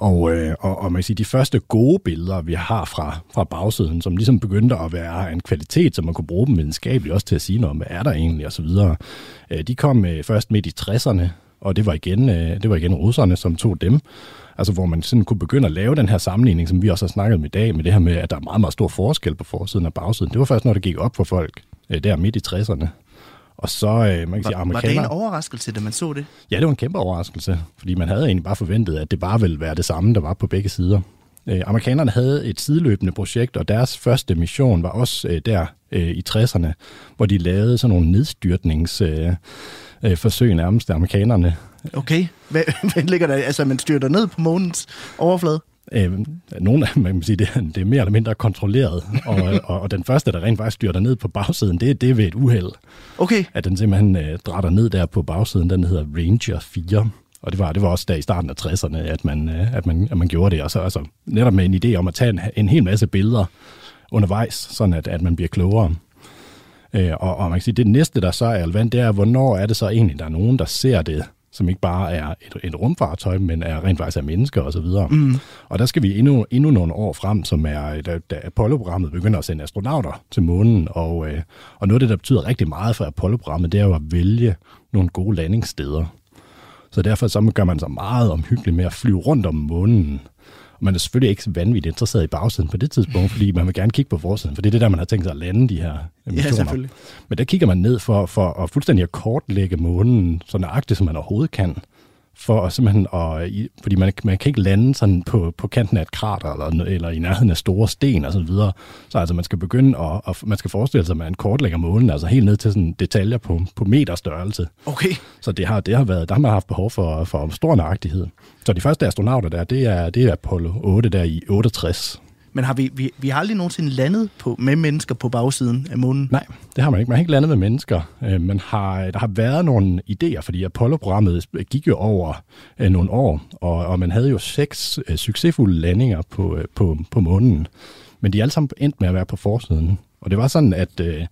Og, øh, og, og man kan sige, de første gode billeder, vi har fra, fra bagsiden, som ligesom begyndte at være en kvalitet, som man kunne bruge dem videnskabeligt også til at sige noget om, hvad er der egentlig, og så videre. Øh, de kom øh, først midt i 60'erne, og det var, igen, øh, det var igen russerne, som tog dem. Altså, hvor man sådan kunne begynde at lave den her sammenligning, som vi også har snakket om i dag, med det her med, at der er meget, meget stor forskel på forsiden og bagsiden. Det var først, når det gik op for folk, øh, der midt i 60'erne. Og så, øh, man kan sige, Var, var det en amerikanere... overraskelse, da man så det? Ja, det var en kæmpe overraskelse, fordi man havde egentlig bare forventet, at det bare ville være det samme, der var på begge sider. Øh, amerikanerne havde et sideløbende projekt, og deres første mission var også øh, der øh, i 60'erne, hvor de lavede sådan nogle nedstyrtningsforsøg øh, øh, forsøg nærmest af amerikanerne. Okay. Hvad, hvad ligger der? Altså, man styrter ned på månens overflade? Øh, nogle af man kan sige, det, er- det er mere eller mindre kontrolleret, og, og, og den første, der rent faktisk styrter ned på bagsiden, det, det er ved et uheld. Okay. At den simpelthen øh, drætter ned der på bagsiden, den hedder Ranger 4. Og det var, det var også der i starten af 60'erne, at man, øh, at man, at man gjorde det. Og så altså, netop med en idé om at tage en, en hel masse billeder undervejs, sådan at, at man bliver klogere. Øh, og, og man kan sige, det næste, der så er relevant, det er, hvornår er det så egentlig, der er nogen, der ser det, som ikke bare er et, et rumfartøj, men er rent faktisk er mennesker osv. Mm. Og der skal vi endnu, endnu nogle år frem, som er, da, da Apollo-programmet begynder at sende astronauter til månen. Og, øh, og noget af det, der betyder rigtig meget for Apollo-programmet, det er jo at vælge nogle gode landingssteder. Så derfor så gør man sig meget omhyggeligt med at flyve rundt om månen. Og man er selvfølgelig ikke vanvittigt interesseret i bagsiden på det tidspunkt, fordi man vil gerne kigge på forsiden, for det er det der, man har tænkt sig at lande de her missioner. selvfølgelig. Men der kigger man ned for, for at fuldstændig at kortlægge månen så nøjagtigt, som man overhovedet kan. For simpelthen at, fordi man, man kan ikke lande sådan på, på kanten af et krater, eller, eller i nærheden af store sten og så videre. Så altså man skal begynde at, at man skal forestille sig, at man kortlægger månen, altså helt ned til sådan detaljer på, på meterstørrelse. Okay. Så det har, det har været, der har man haft behov for, for stor nøjagtighed. Så de første astronauter der, det er, det er Apollo 8 der i 68. Men har vi, vi, vi har aldrig nogensinde landet på, med mennesker på bagsiden af månen? Nej, det har man ikke. Man har ikke landet med mennesker. Øh, Man har, der har været nogle idéer, fordi Apollo-programmet gik jo over øh, nogle år, og, og man havde jo seks øh, succesfulde landinger på, øh, på, på månen. Men de er alle sammen endt med at være på forsiden. Og det var sådan, at, øh,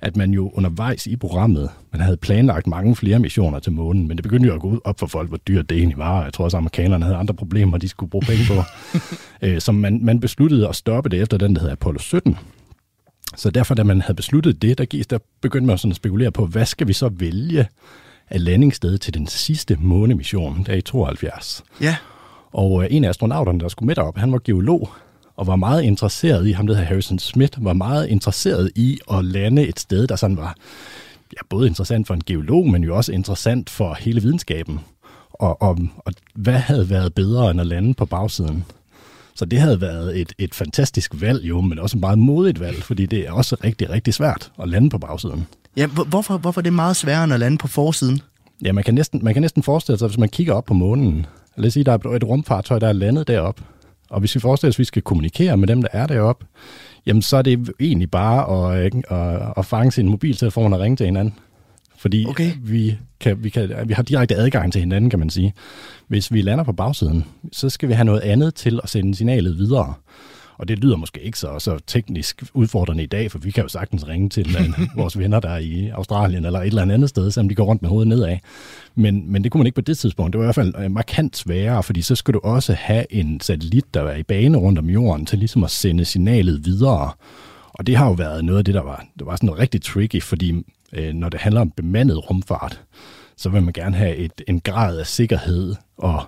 at man jo undervejs i programmet, man havde planlagt mange flere missioner til månen, men det begyndte jo at gå op for folk, hvor dyrt det egentlig var. Jeg tror også, at amerikanerne havde andre problemer, de skulle bruge penge på. øh, så man, man besluttede at stoppe det efter den, der hedder Apollo 17. Så derfor, da man havde besluttet det, der, gik, der begyndte man sådan at spekulere på, hvad skal vi så vælge af landingssted til den sidste månemission, der i 72. Ja. Og øh, en af astronauterne, der skulle med derop, han var geolog, og var meget interesseret i, ham der hedder Harrison Smith, var meget interesseret i at lande et sted, der sådan var ja, både interessant for en geolog, men jo også interessant for hele videnskaben. Og, og, og hvad havde været bedre end at lande på bagsiden? Så det havde været et, et fantastisk valg jo, men også et meget modigt valg, fordi det er også rigtig, rigtig svært at lande på bagsiden. Ja, hvor- hvorfor, hvorfor er det meget sværere end at lande på forsiden? Ja, man kan næsten, man kan næsten forestille sig, hvis man kigger op på månen, lad os sige, der er et rumfartøj, der er landet derop, og hvis vi forestiller os, at vi skal kommunikere med dem, der er deroppe, jamen så er det egentlig bare at, at, at fange sin mobiltelefon og ringe til hinanden. Fordi Okay. vi, kan, vi, kan, vi har direkte adgang til hinanden, kan man sige. Hvis vi lander på bagsiden, så skal vi have noget andet til at sende signalet videre. Og det lyder måske ikke så, så teknisk udfordrende i dag, for vi kan jo sagtens ringe til øh, vores venner, der er i Australien eller et eller andet sted, selvom de går rundt med hovedet nedad. Men, men det kunne man ikke på det tidspunkt. Det var i hvert fald øh, markant sværere, fordi så skulle du også have en satellit, der var i bane rundt om jorden, til ligesom at sende signalet videre. Og det har jo været noget af det, der var, det var sådan noget rigtig tricky, fordi øh, når det handler om bemandet rumfart, så vil man gerne have et, en grad af sikkerhed og,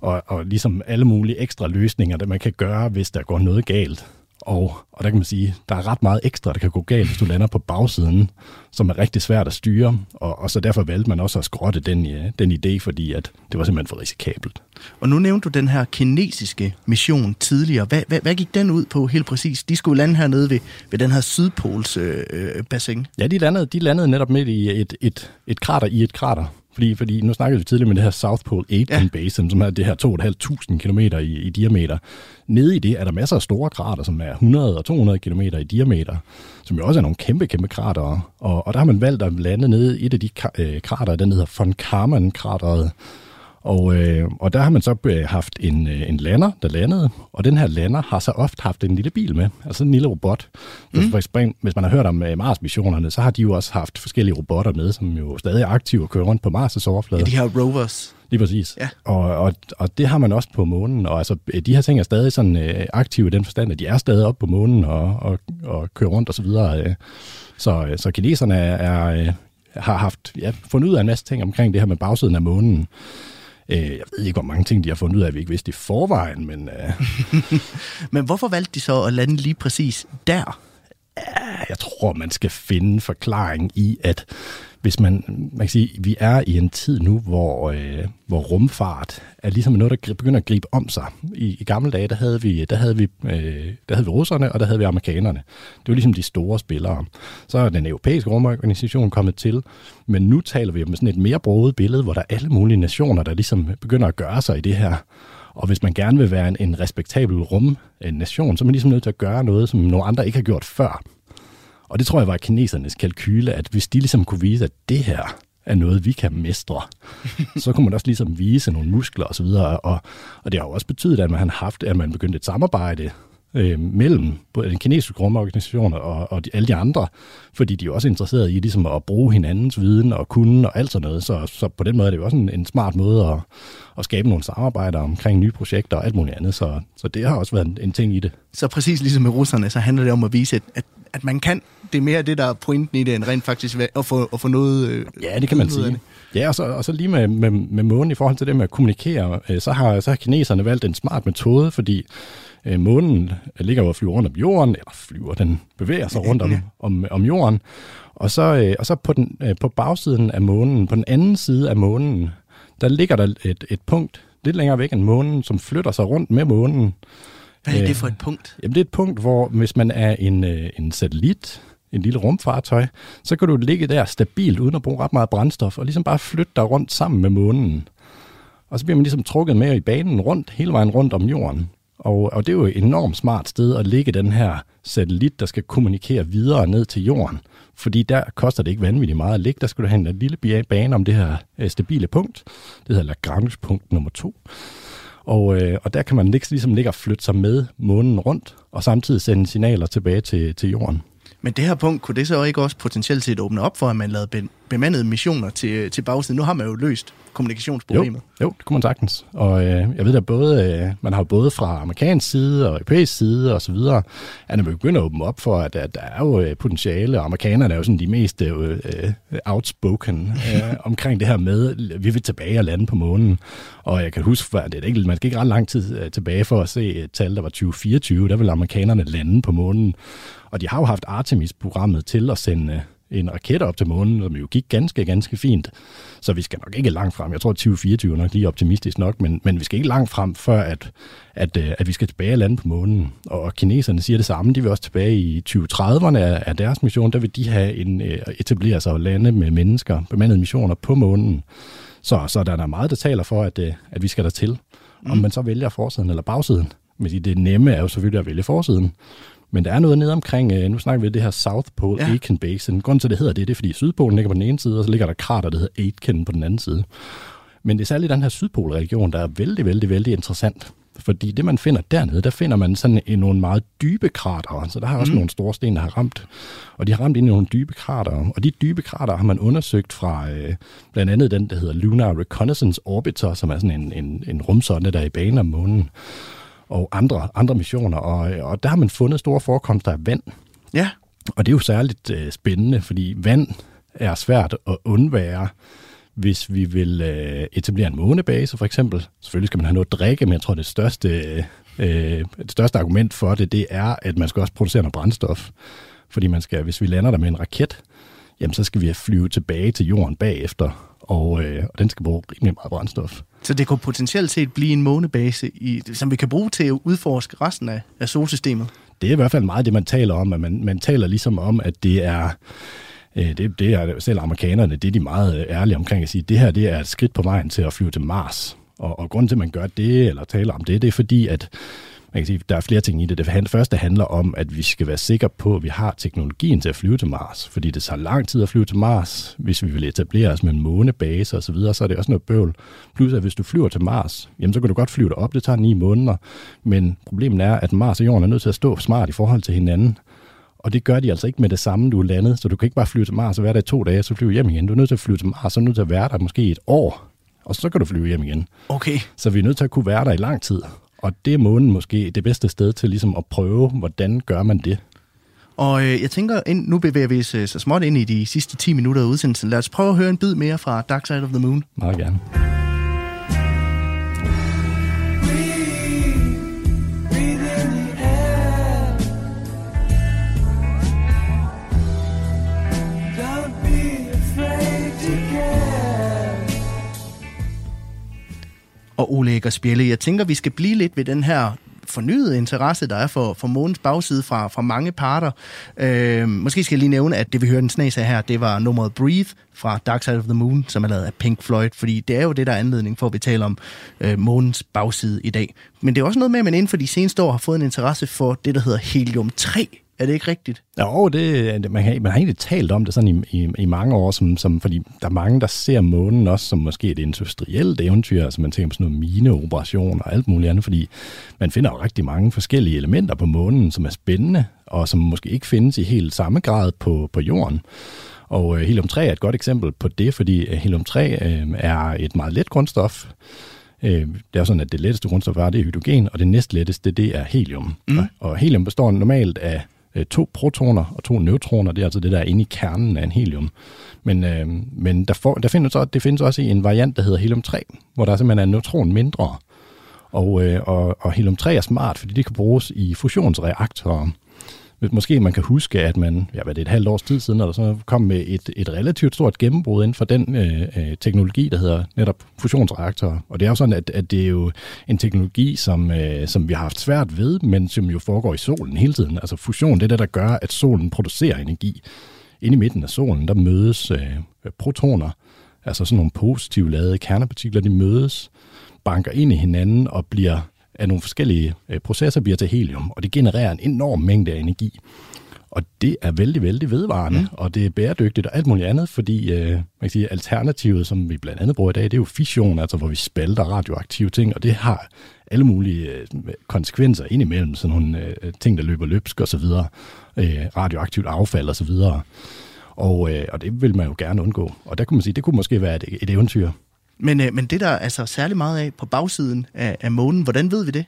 og, og ligesom alle mulige ekstra løsninger, der man kan gøre, hvis der går noget galt. Og, og der kan man sige, der er ret meget ekstra, der kan gå galt, hvis du lander på bagsiden, som er rigtig svært at styre. Og, og så derfor valgte man også at skrotte den, øh, den idé, fordi at det var simpelthen for risikabelt. Og nu nævnte du den her kinesiske mission tidligere. Hvad, hvad, hvad gik den ud på helt præcis? De skulle lande hernede ved, ved den her Sydpols øh, øh, bassin. Ja, de landede, de landede netop midt i et, et, et krater i et krater. Fordi, fordi nu snakkede vi tidligere med det her South Pole Aitken ja. Basin, som er det her 2.500 km i, i diameter. Nede i det er der masser af store krater, som er 100 og 200 km i diameter, som jo også er nogle kæmpe, kæmpe krater. Og, og der har man valgt at lande nede i et af de øh, krater, den hedder von Karman-krateret, og, øh, og der har man så øh, haft en, øh, en lander, der landede, og den her lander har så ofte haft en lille bil med, altså en lille robot. Mm. For eksempel, hvis man har hørt om øh, Mars-missionerne, så har de jo også haft forskellige robotter med, som jo stadig er aktive og kører rundt på Mars' overflade. Ja, de her rovers. Lige præcis. Ja. Og, og, og det har man også på månen, og altså, de her ting er stadig sådan øh, aktive i den forstand, at de er stadig oppe på månen og, og, og kører rundt og så videre. Øh. Så, øh, så kineserne er, er, har haft, ja, fundet ud af en masse ting omkring det her med bagsiden af månen. Øh, Jeg ved ikke, hvor mange ting de har fundet ud af, vi ikke vidste i forvejen, men øh, Men hvorfor valgte de så at lande lige præcis der? Jeg tror, man skal finde forklaring i, at hvis man, man kan sige, vi er i en tid nu, hvor, øh, hvor rumfart er ligesom noget, der begynder at gribe om sig. I, i gamle dage, der havde, vi, der, havde vi, øh, der havde vi russerne, og der havde vi amerikanerne. Det var ligesom de store spillere. Så er den europæiske rumorganisation kommet til, men nu taler vi om sådan et mere broget billede, hvor der er alle mulige nationer, der ligesom begynder at gøre sig i det her. Og hvis man gerne vil være en, en respektabel rumnation, så er man ligesom nødt til at gøre noget, som nogle andre ikke har gjort før. Og det tror jeg var kinesernes kalkyle, at hvis de ligesom kunne vise, at det her er noget, vi kan mestre, så kunne man også ligesom vise nogle muskler osv. Og, og, og det har jo også betydet, at man har haft, at man begyndte et samarbejde øh, mellem både den kinesiske rumorganisation og, og de, alle de andre, fordi de er jo også interesserede i ligesom at bruge hinandens viden og kunne og alt sådan noget. Så, så på den måde er det jo også en, en smart måde at, at skabe nogle samarbejder omkring nye projekter og alt muligt andet. Så, så det har også været en, en ting i det. Så præcis ligesom med russerne, så handler det om at vise, at, at, man kan. Det er mere det, der er pointen i det, end rent faktisk at få, at få noget øh, Ja, det kan man sige. Ja, og så, og så lige med, med, med månen i forhold til det med at kommunikere, øh, så har, så har kineserne valgt en smart metode, fordi øh, månen ligger jo og flyver rundt om jorden, eller flyver, den bevæger sig rundt om, om, om jorden, og så, øh, og så på, den, øh, på bagsiden af månen, på den anden side af månen, der ligger der et, et punkt lidt længere væk end månen, som flytter sig rundt med månen. Hvad er det Øh, for et punkt? Jamen, det er et punkt, hvor hvis man er en, øh, en satellit, en lille rumfartøj, så kan du ligge der stabilt, uden at bruge ret meget brændstof, og ligesom bare flytte dig rundt sammen med månen. Og så bliver man ligesom trukket med i banen rundt, hele vejen rundt om jorden. Og, og det er jo et enormt smart sted at ligge den her satellit, der skal kommunikere videre ned til jorden. Fordi der koster det ikke vanvittigt meget at ligge. Der skulle du have en lille bane om det her øh, stabile punkt. Det hedder Lagrange-punkt nummer to. Og, øh, og der kan man ligesom ligge og flytte sig med månen rundt, og samtidig sende signaler tilbage til, til jorden. Men det her punkt, kunne det så ikke også potentielt set åbne op for, at man lavede bemandede missioner til, til bagsiden? Nu har man jo løst kommunikationsproblemet. Jo, jo, det kunne man sagtens. Og øh, jeg ved da både, øh, man har både fra amerikansk side og europæisk side og så videre, at man begynder at åbne op for, at, at der er jo øh, potentiale, og amerikanerne er jo sådan de mest øh, øh outspoken øh, omkring det her med, vi vil tilbage og lande på månen. Og jeg kan huske, at det er ikke, man skal ikke ret lang tid øh, tilbage for at se et tal, der var 2024, der vil amerikanerne lande på månen. Og de har jo haft Artemis-programmet til at sende en raket op til månen, som jo gik ganske, ganske fint. Så vi skal nok ikke langt frem. Jeg tror, at 2024 er nok lige optimistisk nok, men, men vi skal ikke langt frem, før at, at, øh, at vi skal tilbage og lande på månen. Og kineserne siger det samme. De vil også tilbage i 2030'erne af deres mission. Der vil de have en, øh, etablere sig og lande med mennesker, bemandede missioner på månen. Så, så der er meget, der taler for, at, øh, at vi skal der til. Om man så vælger forsiden eller bagsiden. Men det nemme er jo selvfølgelig at vælge forsiden. Men der er noget nede omkring, nu snakker vi det her South Pole ja. Aitken Basin. Grunden til, at det hedder det, det er, fordi Sydpolen ligger på den ene side, og så ligger der krater, der hedder Aitken på den anden side. Men det er særligt den her Sydpolregion, der er vældig, vældig, vældig interessant. Fordi det, man finder dernede, der finder man sådan nogle meget dybe krater. Så der har også mm. nogle store sten, der har ramt. Og de har ramt ind i nogle dybe krater. Og de dybe krater har man undersøgt fra øh, blandt andet den, der hedder Lunar Reconnaissance Orbiter, som er sådan en, en, en rumsonde, der er i bane om månen og andre, andre missioner, og, og der har man fundet store forekomster af vand. Ja. Og det er jo særligt øh, spændende, fordi vand er svært at undvære, hvis vi vil øh, etablere en månebase for eksempel. Selvfølgelig skal man have noget at drikke, men jeg tror, det største, øh, det største argument for det, det er, at man skal også producere noget brændstof. Fordi man skal, hvis vi lander der med en raket, jamen så skal vi flyve tilbage til jorden bagefter, og, øh, og den skal bruge rimelig meget brændstof. Så det kunne potentielt set blive en månebase, i, som vi kan bruge til at udforske resten af, af solsystemet? Det er i hvert fald meget det, man taler om. At man, man taler ligesom om, at det er... Øh, det, det er selv amerikanerne, det er de meget ærlige omkring at sige, det her det er et skridt på vejen til at flyve til Mars. Og, og grunden til, at man gør det, eller taler om det, det er fordi, at man kan sige, der er flere ting i det. Det første handler om, at vi skal være sikre på, at vi har teknologien til at flyve til Mars, fordi det tager lang tid at flyve til Mars. Hvis vi vil etablere os med en månebase og så videre, så er det også noget bøvl. Plus at hvis du flyver til Mars, jamen så kan du godt flyve op, det tager ni måneder, men problemet er, at Mars og Jorden er nødt til at stå smart i forhold til hinanden. Og det gør de altså ikke med det samme, du er landet. Så du kan ikke bare flyve til Mars og være der i to dage, så flyve hjem igen. Du er nødt til at flyve til Mars, så er du nødt til at være der måske et år. Og så kan du flyve hjem igen. Okay. Så vi er nødt til at kunne være der i lang tid. Og det er månen måske det bedste sted til ligesom at prøve, hvordan gør man det. Og øh, jeg tænker, ind, nu bevæger vi os øh, så småt ind i de sidste 10 minutter af udsendelsen. Lad os prøve at høre en bid mere fra Dark Side of the Moon. Meget gerne. Og Ole Eger Jeg tænker, vi skal blive lidt ved den her fornyede interesse, der er for, for månens bagside fra, fra mange parter. Øh, måske skal jeg lige nævne, at det vi hørte en snas af her, det var nummeret Breathe fra Dark Side of the Moon, som er lavet af Pink Floyd, fordi det er jo det, der er anledning for, at vi taler om øh, månens bagside i dag. Men det er også noget med, at man inden for de seneste år har fået en interesse for det, der hedder helium-3 er det ikke rigtigt? Jo, det, man, har, man har egentlig talt om det sådan i, i, i mange år, som, som, fordi der er mange, der ser månen også som måske et industrielt eventyr, altså man tænker på sådan noget mineoperation og alt muligt andet, fordi man finder jo rigtig mange forskellige elementer på månen, som er spændende, og som måske ikke findes i helt samme grad på, på jorden. Og øh, helium-3 er et godt eksempel på det, fordi øh, helium-3 øh, er et meget let grundstof, øh, det er sådan, at det letteste grundstof er, det er hydrogen, og det næstletteste, det er helium. Mm. Og helium består normalt af øh, to protoner og to neutroner. Det er altså det, der er inde i kernen af en helium. Men, øh, men der, for, der findes, også, det findes også i en variant, der hedder helium-3, hvor der simpelthen er en neutron mindre. Og, øh, og, og helium-3 er smart, fordi det kan bruges i fusionsreaktorer. Måske man kan huske, at man, ja, hvad det er et halvt års tid siden, eller så kom med et, et relativt stort gennembrud inden for den øh, øh, teknologi, der hedder netop fusionsreaktorer. Og det er jo sådan, at, at det er jo en teknologi, som, øh, som vi har haft svært ved, men som jo foregår i solen hele tiden. Altså fusion, det er det, der gør, at solen producerer energi. Inde i midten af solen, der mødes øh, protoner, altså sådan nogle positivt ladede kernepartikler, de mødes, banker ind i hinanden og bliver af nogle forskellige øh, processer bliver til helium, og det genererer en enorm mængde af energi. Og det er vældig, vældig vedvarende, mm. og det er bæredygtigt og alt muligt andet, fordi øh, man kan sige, alternativet, som vi blandt andet bruger i dag, det er jo fission, altså hvor vi spalter radioaktive ting, og det har alle mulige øh, konsekvenser indimellem, sådan nogle øh, ting, der løber løbsk og så videre, øh, radioaktivt affald og så videre. Og, øh, og det vil man jo gerne undgå. Og der kunne man sige, det kunne måske være et, et eventyr. Men, øh, men det der er altså særlig meget af på bagsiden af, af månen, hvordan ved vi det?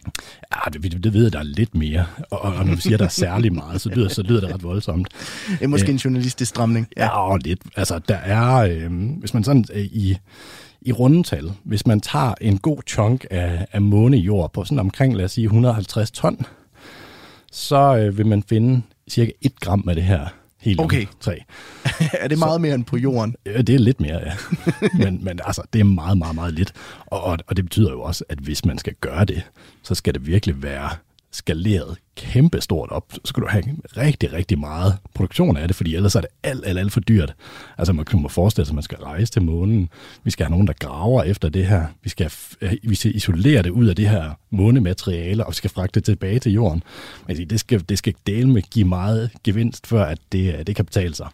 Ja, det, det ved jeg, der er lidt mere. Og, og når vi siger, der er særlig meget, så lyder, så lyder det ret voldsomt. Det er måske øh, en journalistisk stramning. Ja, og lidt. Altså, der er, øh, hvis man sådan øh, i, i rundetal, hvis man tager en god chunk af, af månejord på sådan omkring, lad os sige, 150 ton, så øh, vil man finde cirka 1 gram af det her helium Okay. 3. er det meget mere end på jorden? Ja, det er lidt mere, ja. men, men altså, det er meget, meget, meget lidt. Og, og, og det betyder jo også, at hvis man skal gøre det, så skal det virkelig være skaleret kæmpestort op. Så skal du have rigtig, rigtig meget produktion af det, fordi ellers er det alt, alt, alt for dyrt. Altså man kan forestille sig, at man skal rejse til månen. Vi skal have nogen, der graver efter det her. Vi skal, øh, vi skal isolere det ud af det her månemateriale, og vi skal fragte det tilbage til jorden. Men det skal, det skal dele med give meget gevinst, før at det, øh, det kan betale sig.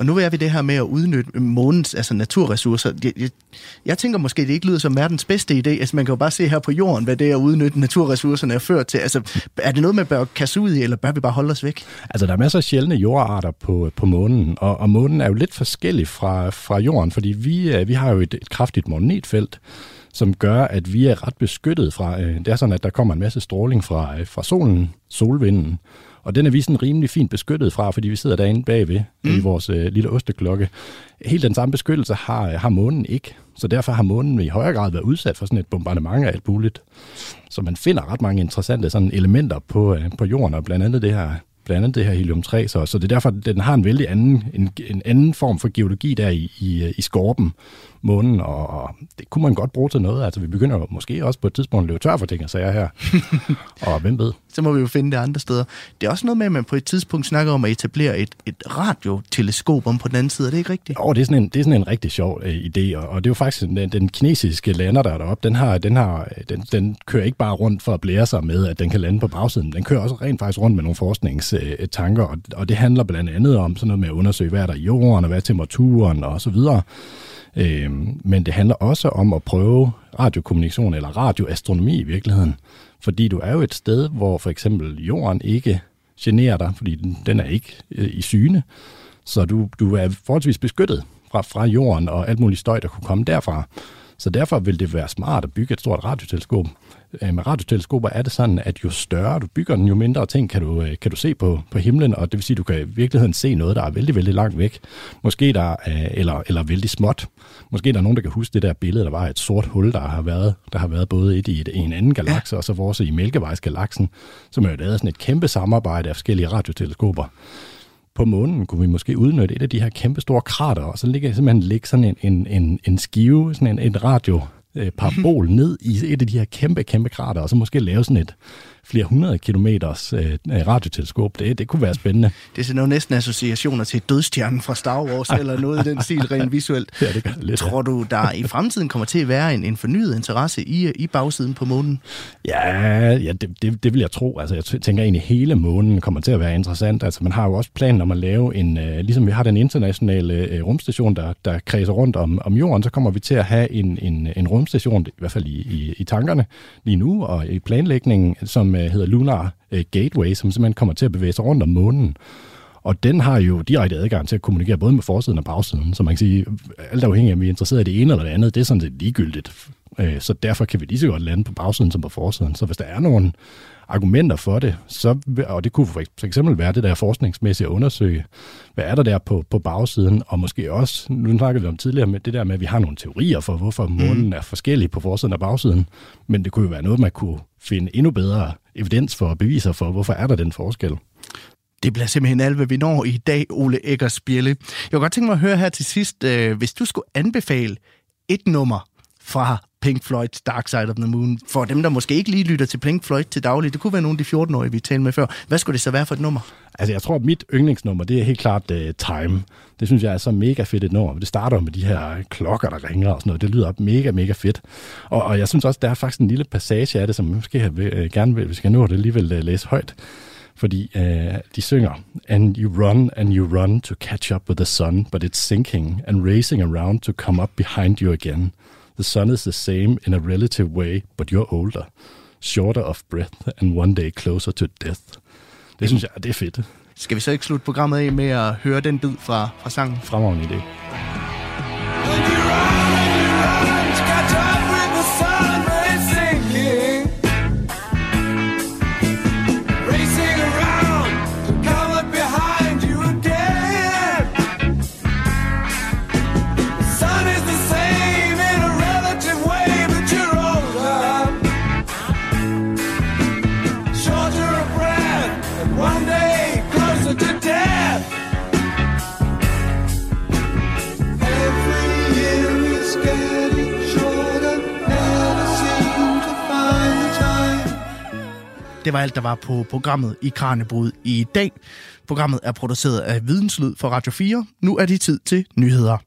Og nu er vi det her med at udnytte månens altså naturressourcer. Jeg, jeg, jeg tænker måske, det ikke lyder som verdens bedste idé. Altså man kan jo bare se her på jorden, hvad det er at udnytte naturressourcerne er ført til. Altså er det noget, man bør kaste ud i, eller bør vi bare holde os væk? Altså, der er masser af sjældne jordarter på, på månen, og, og månen er jo lidt forskellig fra, fra jorden, fordi vi, øh, vi har jo et, et kraftigt magnetfelt, som gør, at vi er ret beskyttet fra... Øh, det er sådan, at der kommer en masse stråling fra, øh, fra solen, solvinden, og den er vi sådan rimelig fint beskyttet fra, fordi vi sidder derinde bagved mm. i vores øh, lille osteklokke. Helt den samme beskyttelse har, har månen ikke, så derfor har månen i højere grad været udsat for sådan et bombardement af alt muligt. Så man finder ret mange interessante sådan elementer på, øh, på jorden, og blandt andet det her blandt andet det her helium-3, så, så det er derfor, den har en vældig anden, en, en anden form for geologi der i, i, i skorpen, månen, og, og det kunne man godt bruge til noget. Altså vi begynder måske også på et tidspunkt at løbe tør for ting og sager her, og hvem ved? Så må vi jo finde det andre steder. Det er også noget med, at man på et tidspunkt snakker om at etablere et, et radioteleskop om på den anden side, er det ikke rigtigt? Jo, det er sådan en, det er sådan en rigtig sjov øh, idé, og, og det er jo faktisk den, den kinesiske lander, der er deroppe, den, har, den, har, den, den kører ikke bare rundt for at blære sig med, at den kan lande på bagsiden, den kører også rent faktisk rundt med nogle forskningstanker, og, og det handler blandt andet om sådan noget med at undersøge, hvad er der i jorden, og hvad er temperaturen, og så videre. Øh, men det handler også om at prøve radiokommunikation, eller radioastronomi i virkeligheden, fordi du er jo et sted, hvor for eksempel jorden ikke generer dig, fordi den, den er ikke øh, i syne, så du, du er forholdsvis beskyttet fra, fra jorden og alt muligt støj, der kunne komme derfra. Så derfor vil det være smart at bygge et stort radioteleskop. Øh, med radioteleskoper er det sådan, at jo større du bygger den, jo mindre ting kan du, øh, kan du se på, på himlen, og det vil sige, at du kan i virkeligheden se noget, der er vældig, vældig langt væk. Måske der er, eller, eller vældig småt. Måske der er nogen, der kan huske det der billede, der var et sort hul, der har været, der har været både et i, et, en anden galakse, ja. og så vores i Mælkevejsgalaksen, som er jo lavet sådan et kæmpe samarbejde af forskellige radioteleskoper på månen kunne vi måske udnytte et af de her kæmpe store krater, og så ligger simpelthen ligge sådan en, en, en, en skive, sådan en, en radio øh, parabol ned i et af de her kæmpe, kæmpe krater, og så måske lave sådan et flere hundrede kilometers øh, radioteleskop. Det, det kunne være spændende. Det er sådan næsten associationer til dødstjernen fra Star Wars, eller noget i den stil rent visuelt. Ja, det gør det lidt. Tror du, der i fremtiden kommer til at være en, en fornyet interesse i, i bagsiden på månen? Ja, ja det, det, det vil jeg tro. Altså, jeg tænker egentlig, hele månen kommer til at være interessant. Altså, man har jo også planen om at lave en, øh, ligesom vi har den internationale øh, rumstation, der, der kredser rundt om, om jorden, så kommer vi til at have en, en, en rumstation, i hvert fald i, i, i tankerne lige nu, og i planlægningen, som øh, Øh, hedder Lunar øh, Gateway, som simpelthen kommer til at bevæge sig rundt om månen. Og den har jo direkte adgang til at kommunikere både med forsiden og bagsiden. Så man kan sige, alt afhængig af, om vi er interesseret i det ene eller det andet, det er sådan set ligegyldigt. Øh, så derfor kan vi lige så godt lande på bagsiden som på forsiden. Så hvis der er nogle argumenter for det, så, og det kunne for eksempel være det der forskningsmæssige at undersøge, hvad er der der på, på bagsiden, og måske også, nu snakkede vi om tidligere med det der med, at vi har nogle teorier for, hvorfor månen er forskellig på forsiden og bagsiden, men det kunne jo være noget, man kunne finde endnu bedre evidens for og beviser for, hvorfor er der den forskel. Det bliver simpelthen alt, hvad vi når i dag, Ole Eggers Bjelle. Jeg kunne godt tænke mig at høre her til sidst, øh, hvis du skulle anbefale et nummer fra Pink Floyd's Dark Side of the Moon, for dem, der måske ikke lige lytter til Pink Floyd til daglig, det kunne være nogle af de 14-årige, vi talte med før. Hvad skulle det så være for et nummer? Altså, jeg tror, at mit yndlingsnummer, det er helt klart uh, Time. Det synes jeg er så mega fedt et nummer. Det starter med de her klokker, der ringer og sådan noget. Det lyder mega, mega fedt. Og, og jeg synes også, der er faktisk en lille passage af det, som jeg måske have, uh, øh, gerne vil, hvis jeg nå det, alligevel uh, øh, læse højt. Fordi uh, de synger, And you run and you run to catch up with the sun, but it's sinking and racing around to come up behind you again. The sun is the same in a relative way, but you're older, shorter of breath, and one day closer to death. Det synes jeg, det er fedt. Skal vi så ikke slutte programmet af med at høre den bid fra, fra sangen? Fremragende idé. Det var alt, der var på programmet i Kranjebrud i dag. Programmet er produceret af Videnslyd for Radio 4. Nu er det tid til nyheder.